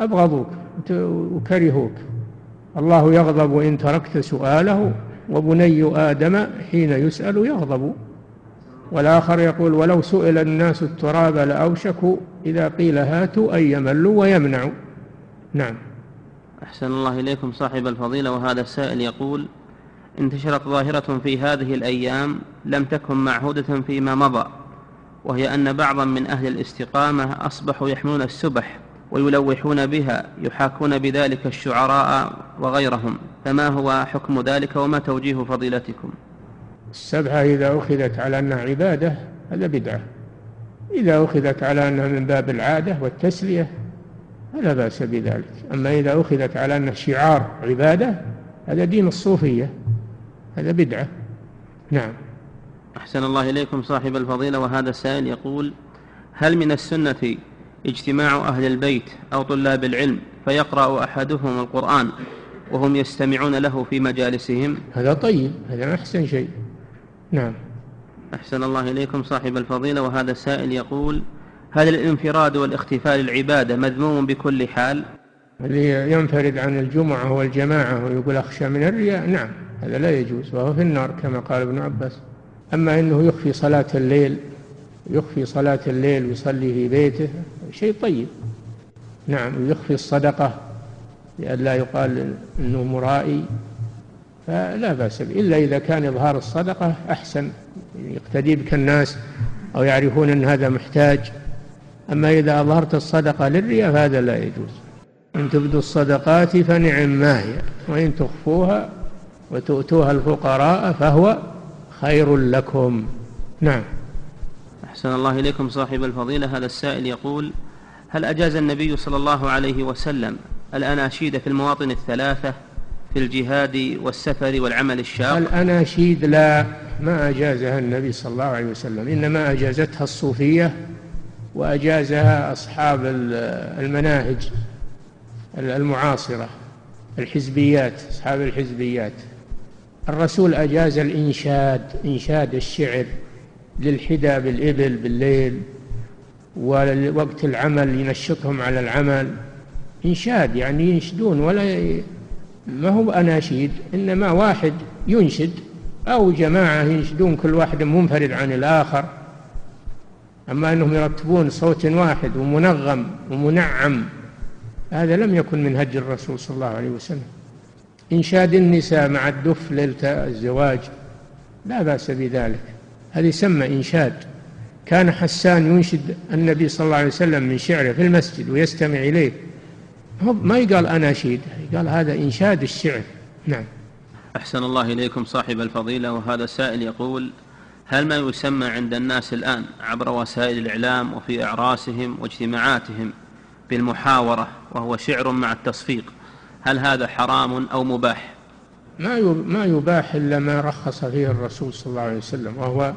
أبغضوك وكرهوك. الله يغضب إن تركت سؤاله وبني آدم حين يسأل يغضب. والآخر يقول ولو سئل الناس التراب لأوشكوا إذا قيل هاتوا أن يملوا ويمنعوا. نعم. أحسن الله إليكم صاحب الفضيلة وهذا السائل يقول انتشرت ظاهرة في هذه الأيام لم تكن معهودة فيما مضى وهي أن بعضا من أهل الاستقامة أصبحوا يحملون السبح ويلوحون بها يحاكون بذلك الشعراء وغيرهم. فما هو حكم ذلك وما توجيه فضيلتكم؟ السبحة إذا أخذت على أنها عبادة هذا بدعة. إذا أخذت على أنها من باب العادة والتسلية فلا بأس بذلك. أما إذا أخذت على أنه شعار عبادة هذا دين الصوفية. هذا بدعة. نعم. أحسن الله إليكم صاحب الفضيلة وهذا السائل يقول هل من السنة اجتماع أهل البيت أو طلاب العلم فيقرأ أحدهم القرآن وهم يستمعون له في مجالسهم؟ هذا طيب هذا أحسن شيء. نعم. أحسن الله إليكم صاحب الفضيلة وهذا السائل يقول هل الانفراد والاختفاء للعبادة مذموم بكل حال؟ اللي ينفرد عن الجمعة والجماعة ويقول أخشى من الرياء نعم هذا لا يجوز وهو في النار كما قال ابن عباس. أما أنه يخفي صلاة الليل يخفي صلاة الليل ويصلي في بيته شيء طيب. نعم يخفي الصدقة لئلا يقال أنه مرائي فلا بأس به. إلا إذا كان إظهار الصدقة أحسن يقتدي بك الناس أو يعرفون أن هذا محتاج. أما إذا أظهرت الصدقة للرياء فهذا لا يجوز. إن تبدوا الصدقات فنعم ما هي. وإن تخفوها وتؤتوها الفقراء فهو خير لكم. نعم. أحسن الله إليكم صاحب الفضيلة. هذا السائل يقول هل أجاز النبي صلى الله عليه وسلم الأناشيد في المواطن الثلاثة في الجهاد والسفر والعمل الشاق؟ الأناشيد لا ما أجازها النبي صلى الله عليه وسلم. إنما أجازتها الصوفية وأجازها أصحاب المناهج المعاصرة الحزبيات أصحاب الحزبيات. الرسول أجاز الإنشاد إنشاد الشعر للحدى بالإبل بالليل ووقت العمل ينشطهم على العمل. إنشاد يعني ينشدون ولا ما هو أناشيد إنما واحد ينشد أو جماعة ينشدون كل واحد منفرد عن الآخر. أما أنهم يرتبون صوت واحد ومنغم ومنعم هذا لم يكن من هدي الرسول صلى الله عليه وسلم. إنشاد النساء مع الدف ليلة الزواج لا بأس بذلك. هذا يسمى إنشاد كان حسان ينشد النبي صلى الله عليه وسلم من شعره في المسجد ويستمع إليه. ما يقال أناشيد قال هذا إنشاد الشعر. نعم. أحسن الله إليكم صاحب الفضيلة وهذا سائل يقول هل ما يسمى عند الناس الآن عبر وسائل الإعلام وفي أعراسهم واجتماعاتهم بالمحاورة وهو شعر مع التصفيق هل هذا حرام أو مباح؟ ما ما يباح إلا ما رخص فيه الرسول صلى الله عليه وسلم وهو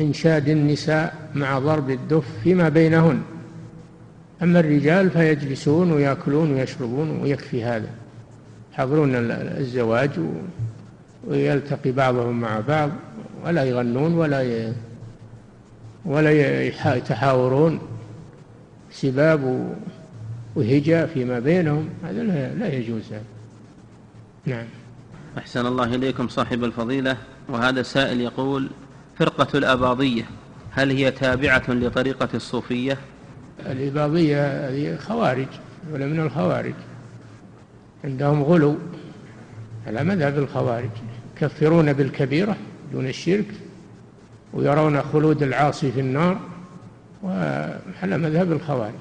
إنشاد النساء مع ضرب الدف فيما بينهن. أما الرجال فيجلسون ويأكلون ويشربون ويكفي هذا. يحضرون الزواج ويلتقي بعضهم مع بعض. ولا يغنون ولا ولا يتحاورون. سباب وهجاء فيما بينهم. هذا لا يجوز. هذا نعم. أحسن الله إليكم صاحب الفضيلة. وهذا سائل يقول فرقة الأباضية هل هي تابعة لطريقة الصوفية؟ الإباضية هذه خوارج ولا من الخوارج؟ عندهم غلو على مذهب الخوارج يكفرون بالكبيرة. دون الشرك ويرون خلود العاصي في النار وعلى مذهب الخوارج.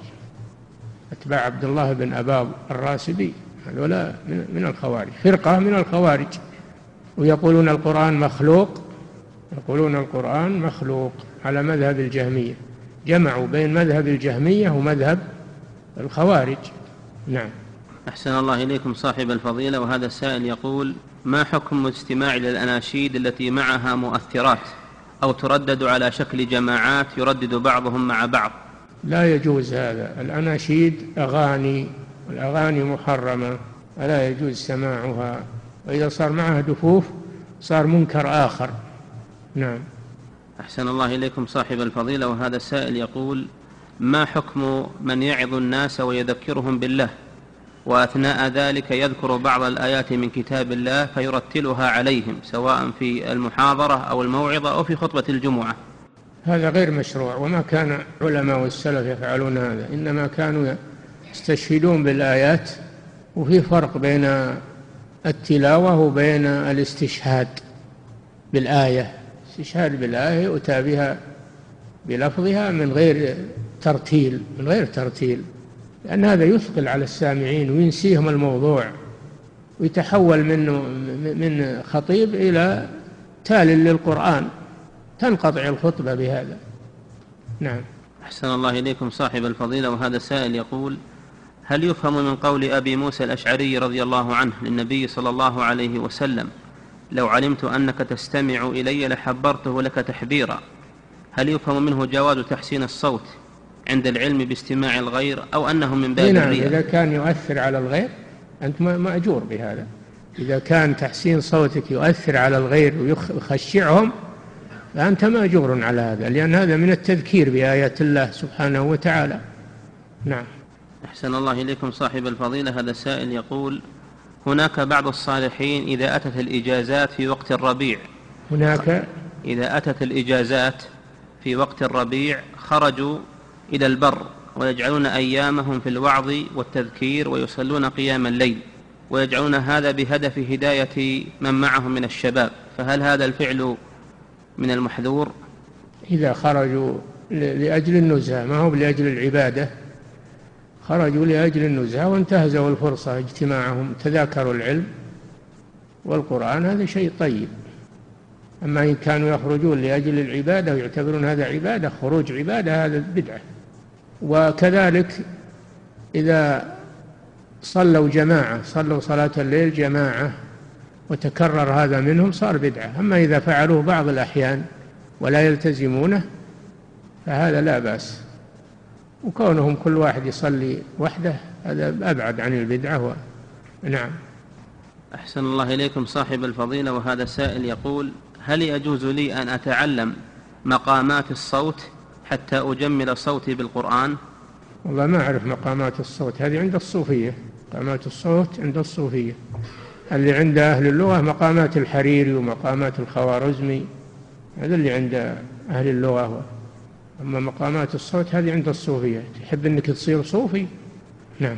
أتباع عبد الله بن أباض الراسبي هذولا من الخوارج فرقة من الخوارج. ويقولون القرآن مخلوق يقولون القرآن مخلوق على مذهب الجهمية. جمعوا بين مذهب الجهمية ومذهب الخوارج. نعم. أحسن الله إليكم صاحب الفضيلة وهذا السائل يقول ما حكم الاستماع إلى الأناشيد التي معها مؤثرات أو تردد على شكل جماعات يردد بعضهم مع بعض؟ لا يجوز هذا. الأناشيد أغاني والأغاني محرمة ولا يجوز سماعها. وإذا صار معها دفوف صار منكر آخر. نعم. أحسن الله إليكم صاحب الفضيلة وهذا السائل يقول ما حكم من يعظ الناس ويذكرهم بالله وأثناء ذلك يذكر بعض الآيات من كتاب الله فيرتلها عليهم سواء في المحاضرة أو الموعظة أو في خطبة الجمعة. هذا غير مشروع وما كان علماء السلف يفعلون هذا. إنما كانوا يستشهدون بالآيات وفي فرق بين التلاوة وبين الاستشهاد بالآية. استشهاد بالآية يؤتى بها بلفظها من غير ترتيل من غير ترتيل. لأن هذا يثقل على السامعين وينسيهم الموضوع ويتحول منه من خطيب إلى تال للقرآن. تنقطع الخطبة بهذا. نعم. أحسن الله إليكم صاحب الفضيلة وهذا سائل يقول هل يفهم من قول أبي موسى الأشعري رضي الله عنه للنبي صلى الله عليه وسلم لو علمت أنك تستمع إلي لحبرته لك تحبيرا هل يفهم منه جواز تحسين الصوت؟ عند العلم باستماع الغير أو أنه من باب نعم إذا كان يؤثر على الغير أنت مأجور بهذا. إذا كان تحسين صوتك يؤثر على الغير ويخشعهم فأنت مأجور على هذا لأن هذا من التذكير بآيات الله سبحانه وتعالى. نعم. أحسن الله إليكم صاحب الفضيلة. هذا السائل يقول هناك بعض الصالحين إذا أتت الإجازات في وقت الربيع. هناك؟ إذا أتت الإجازات في وقت الربيع خرجوا إلى البر ويجعلون أيامهم في الوعظ والتذكير ويصلون قيام الليل ويجعلون هذا بهدف هداية من معهم من الشباب. فهل هذا الفعل من المحذور؟ إذا خرجوا لأجل النزهة ما هو لأجل العبادة؟ خرجوا لأجل النزهة وانتهزوا الفرصة اجتماعهم تذاكروا العلم والقرآن هذا شيء طيب. أما إن كانوا يخرجون لأجل العبادة ويعتبرون هذا عبادة خروج عبادة هذا بدعة. وكذلك إذا صلوا جماعة صلوا صلاة الليل جماعة وتكرر هذا منهم صار بدعة. أما إذا فعلوه بعض الأحيان ولا يلتزمونه فهذا لا بأس. وكونهم كل واحد يصلي وحده هذا أبعد عن البدعة و... نعم. أحسن الله إليكم صاحب الفضيلة وهذا سائل يقول هل يجوز لي أن أتعلم مقامات الصوت حتى أجمل صوتي بالقرآن؟ والله ما أعرف مقامات الصوت. هذه عند الصوفية. مقامات الصوت عند الصوفية. اللي عند أهل اللغة مقامات الحريري ومقامات الخوارزمي. هذا اللي عند أهل اللغة. أما مقامات الصوت هذه عند الصوفية. تحب أنك تصير صوفي؟ نعم.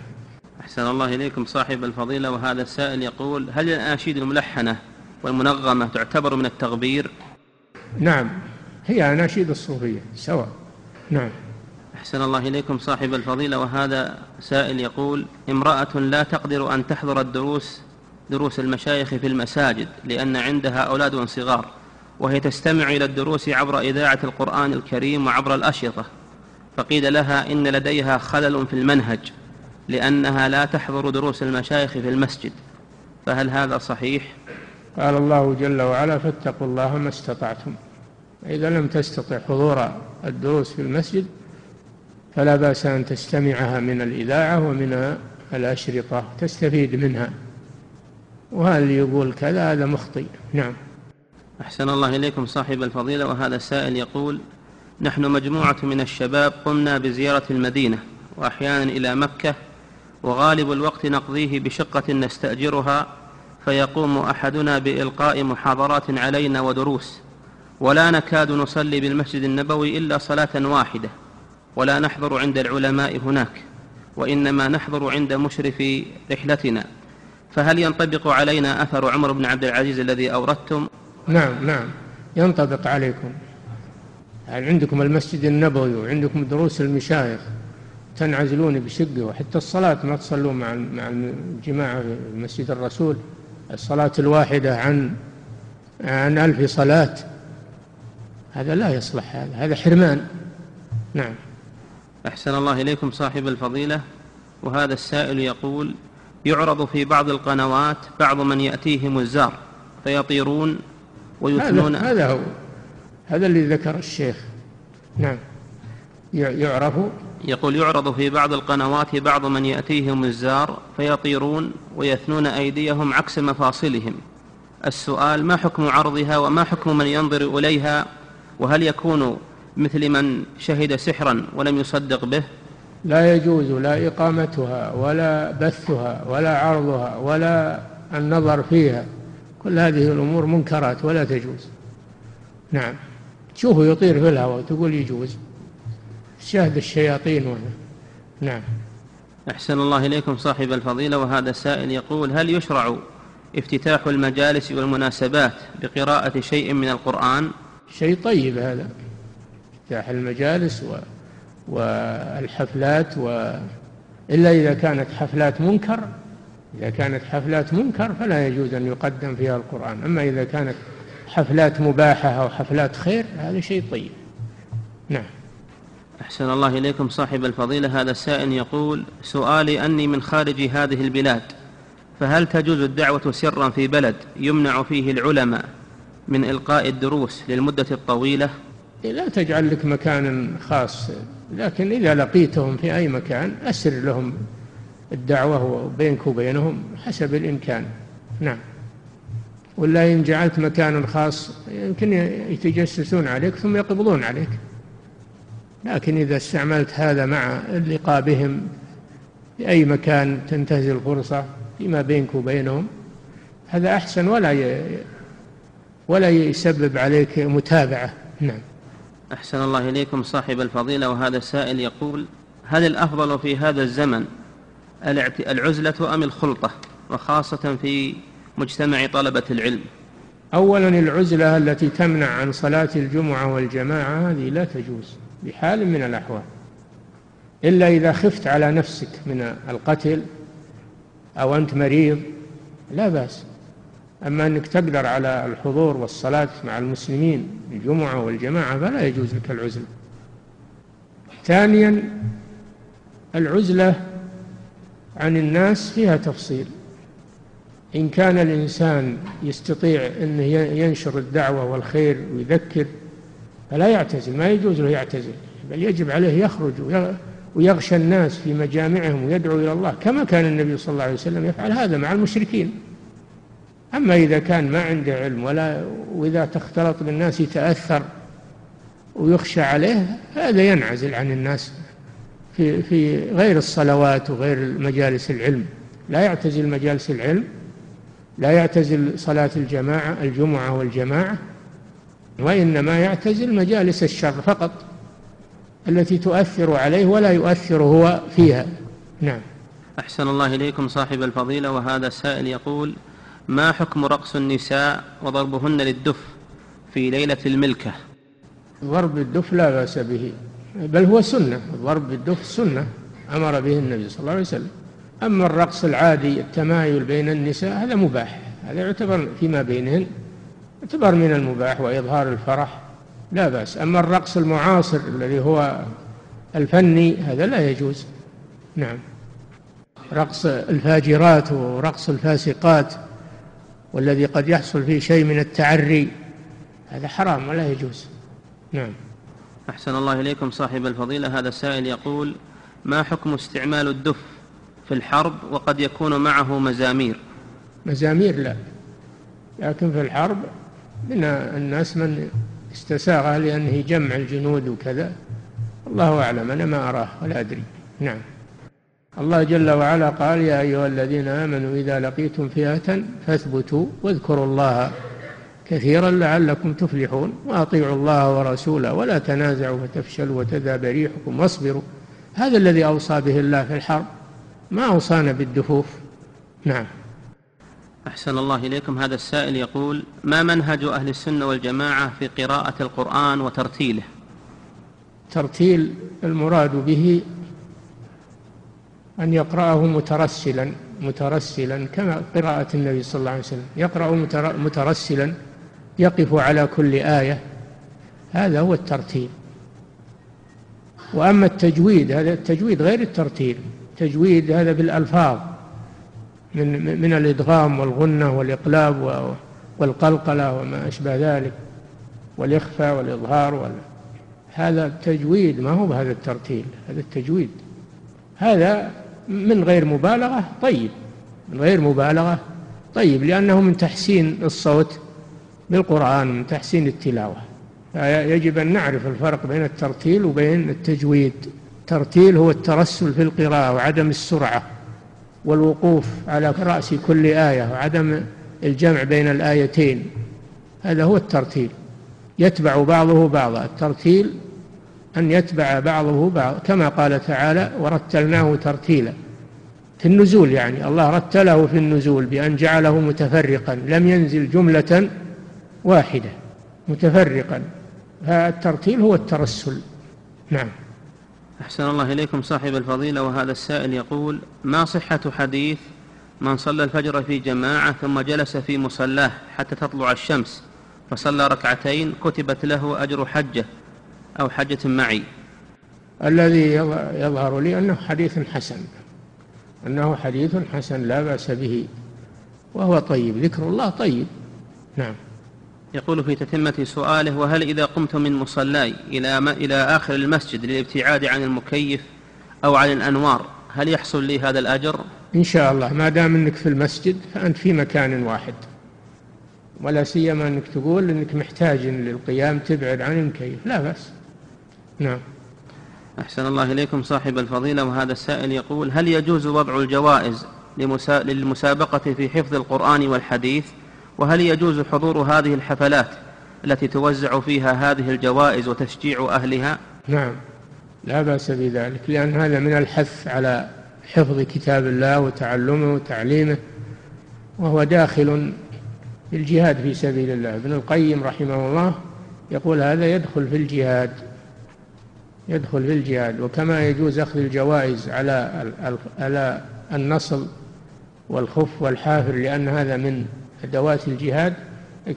أحسن الله إليكم صاحب الفضيلة. وهذا السائل يقول هل الأناشيد الملحنة والمنغمة تعتبر من التغبير؟ نعم. هي أناشيد الصوفية سواء. نعم. أحسن الله إليكم صاحب الفضيلة وهذا سائل يقول امرأة لا تقدر أن تحضر الدروس دروس المشايخ في المساجد لأن عندها أولاد صغار وهي تستمع إلى الدروس عبر إذاعة القرآن الكريم وعبر الأشرطة. فقيل لها إن لديها خلل في المنهج لأنها لا تحضر دروس المشايخ في المسجد. فهل هذا صحيح؟ قال الله جل وعلا فاتقوا الله ما استطعتم. إذا لم تستطع حضور الدروس في المسجد فلا بأس أن تستمعها من الإذاعة ومن الأشرطة تستفيد منها. اللي يقول كذا؟ هذا مخطئ. نعم. أحسن الله إليكم صاحب الفضيلة وهذا السائل يقول نحن مجموعة من الشباب قمنا بزيارة المدينة وأحيانا إلى مكة وغالب الوقت نقضيه بشقة نستأجرها فيقوم أحدنا بإلقاء محاضرات علينا ودروس. ولا نكاد نصلي بالمسجد النبوي إلا صلاة واحدة ولا نحضر عند العلماء هناك وإنما نحضر عند مشرف رحلتنا. فهل ينطبق علينا أثر عمر بن عبد العزيز الذي أوردتم؟ نعم نعم. ينطبق عليكم. يعني عندكم المسجد النبوي وعندكم دروس المشايخ تنعزلون بشقة وحتى الصلاة ما تصلون مع مع الجماعة في مسجد الرسول؟ الصلاة الواحدة عن عن ألف صلاة. هذا لا يصلح هذا هذا حرمان. نعم. أحسن الله إليكم صاحب الفضيلة. وهذا السائل يقول يعرض في بعض القنوات بعض من يأتيهم الزار فيطيرون ويثنون. هذا, هذا هو. هذا اللي ذكر الشيخ. نعم. يعرف. يقول يعرض في بعض القنوات بعض من يأتيهم الزار فيطيرون ويثنون أيديهم عكس مفاصلهم. السؤال ما حكم عرضها وما حكم من ينظر إليها؟ وهل يكون مثل من شهد سحرا ولم يصدق به؟ لا يجوز لا إقامتها ولا بثها ولا عرضها ولا النظر فيها. كل هذه الأمور منكرات ولا تجوز. نعم. تشوفه يطير في الهواء تقول يجوز. شاهد الشياطين وهنا. نعم. أحسن الله إليكم صاحب الفضيلة وهذا السائل يقول هل يشرع افتتاح المجالس والمناسبات بقراءة شيء من القرآن؟ شيء طيب هذا. افتتاح المجالس و... والحفلات و... إلا إذا كانت حفلات منكر إذا كانت حفلات منكر فلا يجوز أن يقدم فيها القرآن. أما إذا كانت حفلات مباحة أو حفلات خير هذا شيء طيب. نعم. أحسن الله إليكم صاحب الفضيلة. هذا السائل يقول سؤالي أني من خارج هذه البلاد فهل تجوز الدعوة سرا في بلد يمنع فيه العلماء؟ من إلقاء الدروس للمدة الطويلة؟ لا تجعل لك مكان خاص. لكن إذا لقيتهم في أي مكان أسر لهم الدعوة بينك وبينهم حسب الإمكان. نعم. ولا إن جعلت مكان خاص يمكن يتجسسون عليك ثم يقبضون عليك. لكن إذا استعملت هذا مع اللقاء بهم في أي مكان تنتهز الفرصة فيما بينك وبينهم هذا أحسن ولا. ولا يسبب عليك متابعة. نعم. أحسن الله إليكم صاحب الفضيلة وهذا السائل يقول هل الأفضل في هذا الزمن العزلة أم الخلطة؟ وخاصة في مجتمع طلبة العلم. أولا العزلة التي تمنع عن صلاة الجمعة والجماعة هذه لا تجوز بحال من الأحوال. إلا إذا خفت على نفسك من القتل أو أنت مريض لا بأس. أما أنك تقدر على الحضور والصلاة مع المسلمين الجمعة والجماعة فلا يجوز لك العزلة. ثانيا العزلة عن الناس فيها تفصيل. إن كان الإنسان يستطيع أن ينشر الدعوة والخير ويذكر فلا يعتزل ما يجوز له يعتزل بل يجب عليه يخرج ويغشى الناس في مجامعهم ويدعو إلى الله كما كان النبي صلى الله عليه وسلم يفعل هذا مع المشركين. أما إذا كان ما عنده علم ولا وإذا تختلط بالناس يتأثر ويخشى عليه هذا ينعزل عن الناس في في غير الصلوات وغير مجالس العلم. لا يعتزل مجالس العلم لا يعتزل صلاة الجماعة الجمعة والجماعة وإنما يعتزل مجالس الشر فقط التي تؤثر عليه ولا يؤثر هو فيها. نعم. أحسن الله إليكم صاحب الفضيلة وهذا سائل يقول ما حكم رقص النساء وضربهن للدف في ليلة الملكة؟ ضرب الدف لا بأس به بل هو سنة. الضرب بالدف سنة أمر به النبي صلى الله عليه وسلم. أما الرقص العادي التمايل بين النساء هذا مباح. هذا يعتبر فيما بينهن يعتبر من المباح وإظهار الفرح لا بأس. أما الرقص المعاصر الذي هو الفني هذا لا يجوز. نعم. رقص الفاجرات ورقص الفاسقات والذي قد يحصل فيه شيء من التعري. هذا حرام ولا يجوز. نعم. أحسن الله إليكم صاحب الفضيلة. هذا السائل يقول ما حكم استعمال الدف في الحرب وقد يكون معه مزامير؟ مزامير لا. لكن في الحرب من الناس من استساغها لأنه جمع الجنود وكذا. الله أعلم. أنا ما أراه ولا أدري. نعم. الله جل وعلا قال يا أيها الذين آمنوا إذا لقيتم فئة فاثبتوا واذكروا الله كثيرا لعلكم تفلحون وأطيعوا الله ورسوله ولا تنازعوا فتفشلوا وتذهب ريحكم واصبروا. هذا الذي أوصى به الله في الحرب. ما أوصانا بالدفوف؟ نعم. أحسن الله إليكم. هذا السائل يقول ما منهج أهل السنة والجماعة في قراءة القرآن وترتيله؟ ترتيل المراد به أن يقرأه مترسلا مترسلا كما قراءة النبي صلى الله عليه وسلم. يقرأ مترسلا يقف على كل آية. هذا هو الترتيل وأما التجويد هذا التجويد غير الترتيل تجويد هذا بالألفاظ من من الإدغام والغنة والإقلاب والقلقلة وما أشبه ذلك والإخفاء والإظهار وال... هذا التجويد ما هو بهذا الترتيل هذا التجويد. هذا من غير مبالغة طيب. من غير مبالغة طيب. لأنه من تحسين الصوت بالقرآن من تحسين التلاوة. يجب أن نعرف الفرق بين الترتيل وبين التجويد. الترتيل هو الترسل في القراءة وعدم السرعة والوقوف على رأس كل آية وعدم الجمع بين الآيتين. هذا هو الترتيل. يتبع بعضه بعضا. الترتيل أن يتبع بعضه بعض كما قال تعالى ورتلناه ترتيلا. في النزول يعني الله رتله في النزول بأن جعله متفرقا لم ينزل جملة واحدة متفرقا. فالترتيل هو الترسل. نعم. أحسن الله إليكم صاحب الفضيلة وهذا السائل يقول ما صحة حديث من صلى الفجر في جماعة ثم جلس في مصلاه حتى تطلع الشمس فصلى ركعتين كتبت له أجر حجة أو حجة معي. الذي يظهر لي أنه حديث حسن. أنه حديث حسن لا بأس به. وهو طيب ذكر الله طيب. نعم. يقول في تتمة سؤاله وهل إذا قمت من مصلاي إلى, ما إلى آخر المسجد للابتعاد عن المكيف أو عن الأنوار هل يحصل لي هذا الأجر؟ إن شاء الله. ما دام أنك في المسجد فأنت في مكان واحد. ولا سيما أنك تقول أنك محتاج للقيام تبعد عن المكيف. لا بأس. نعم. أحسن الله إليكم صاحب الفضيلة وهذا السائل يقول هل يجوز وضع الجوائز للمسابقة في حفظ القرآن والحديث؟ وهل يجوز حضور هذه الحفلات التي توزع فيها هذه الجوائز وتشجيع أهلها؟ نعم. لا بأس بذلك لأن هذا من الحث على حفظ كتاب الله وتعلمه وتعليمه وهو داخل في الجهاد في سبيل الله. ابن القيم رحمه الله يقول هذا يدخل في الجهاد. يدخل في الجهاد. وكما يجوز أخذ الجوائز على على النصل والخف والحافر لأن هذا من أدوات الجهاد.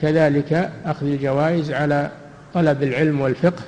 كذلك أخذ الجوائز على طلب العلم والفقه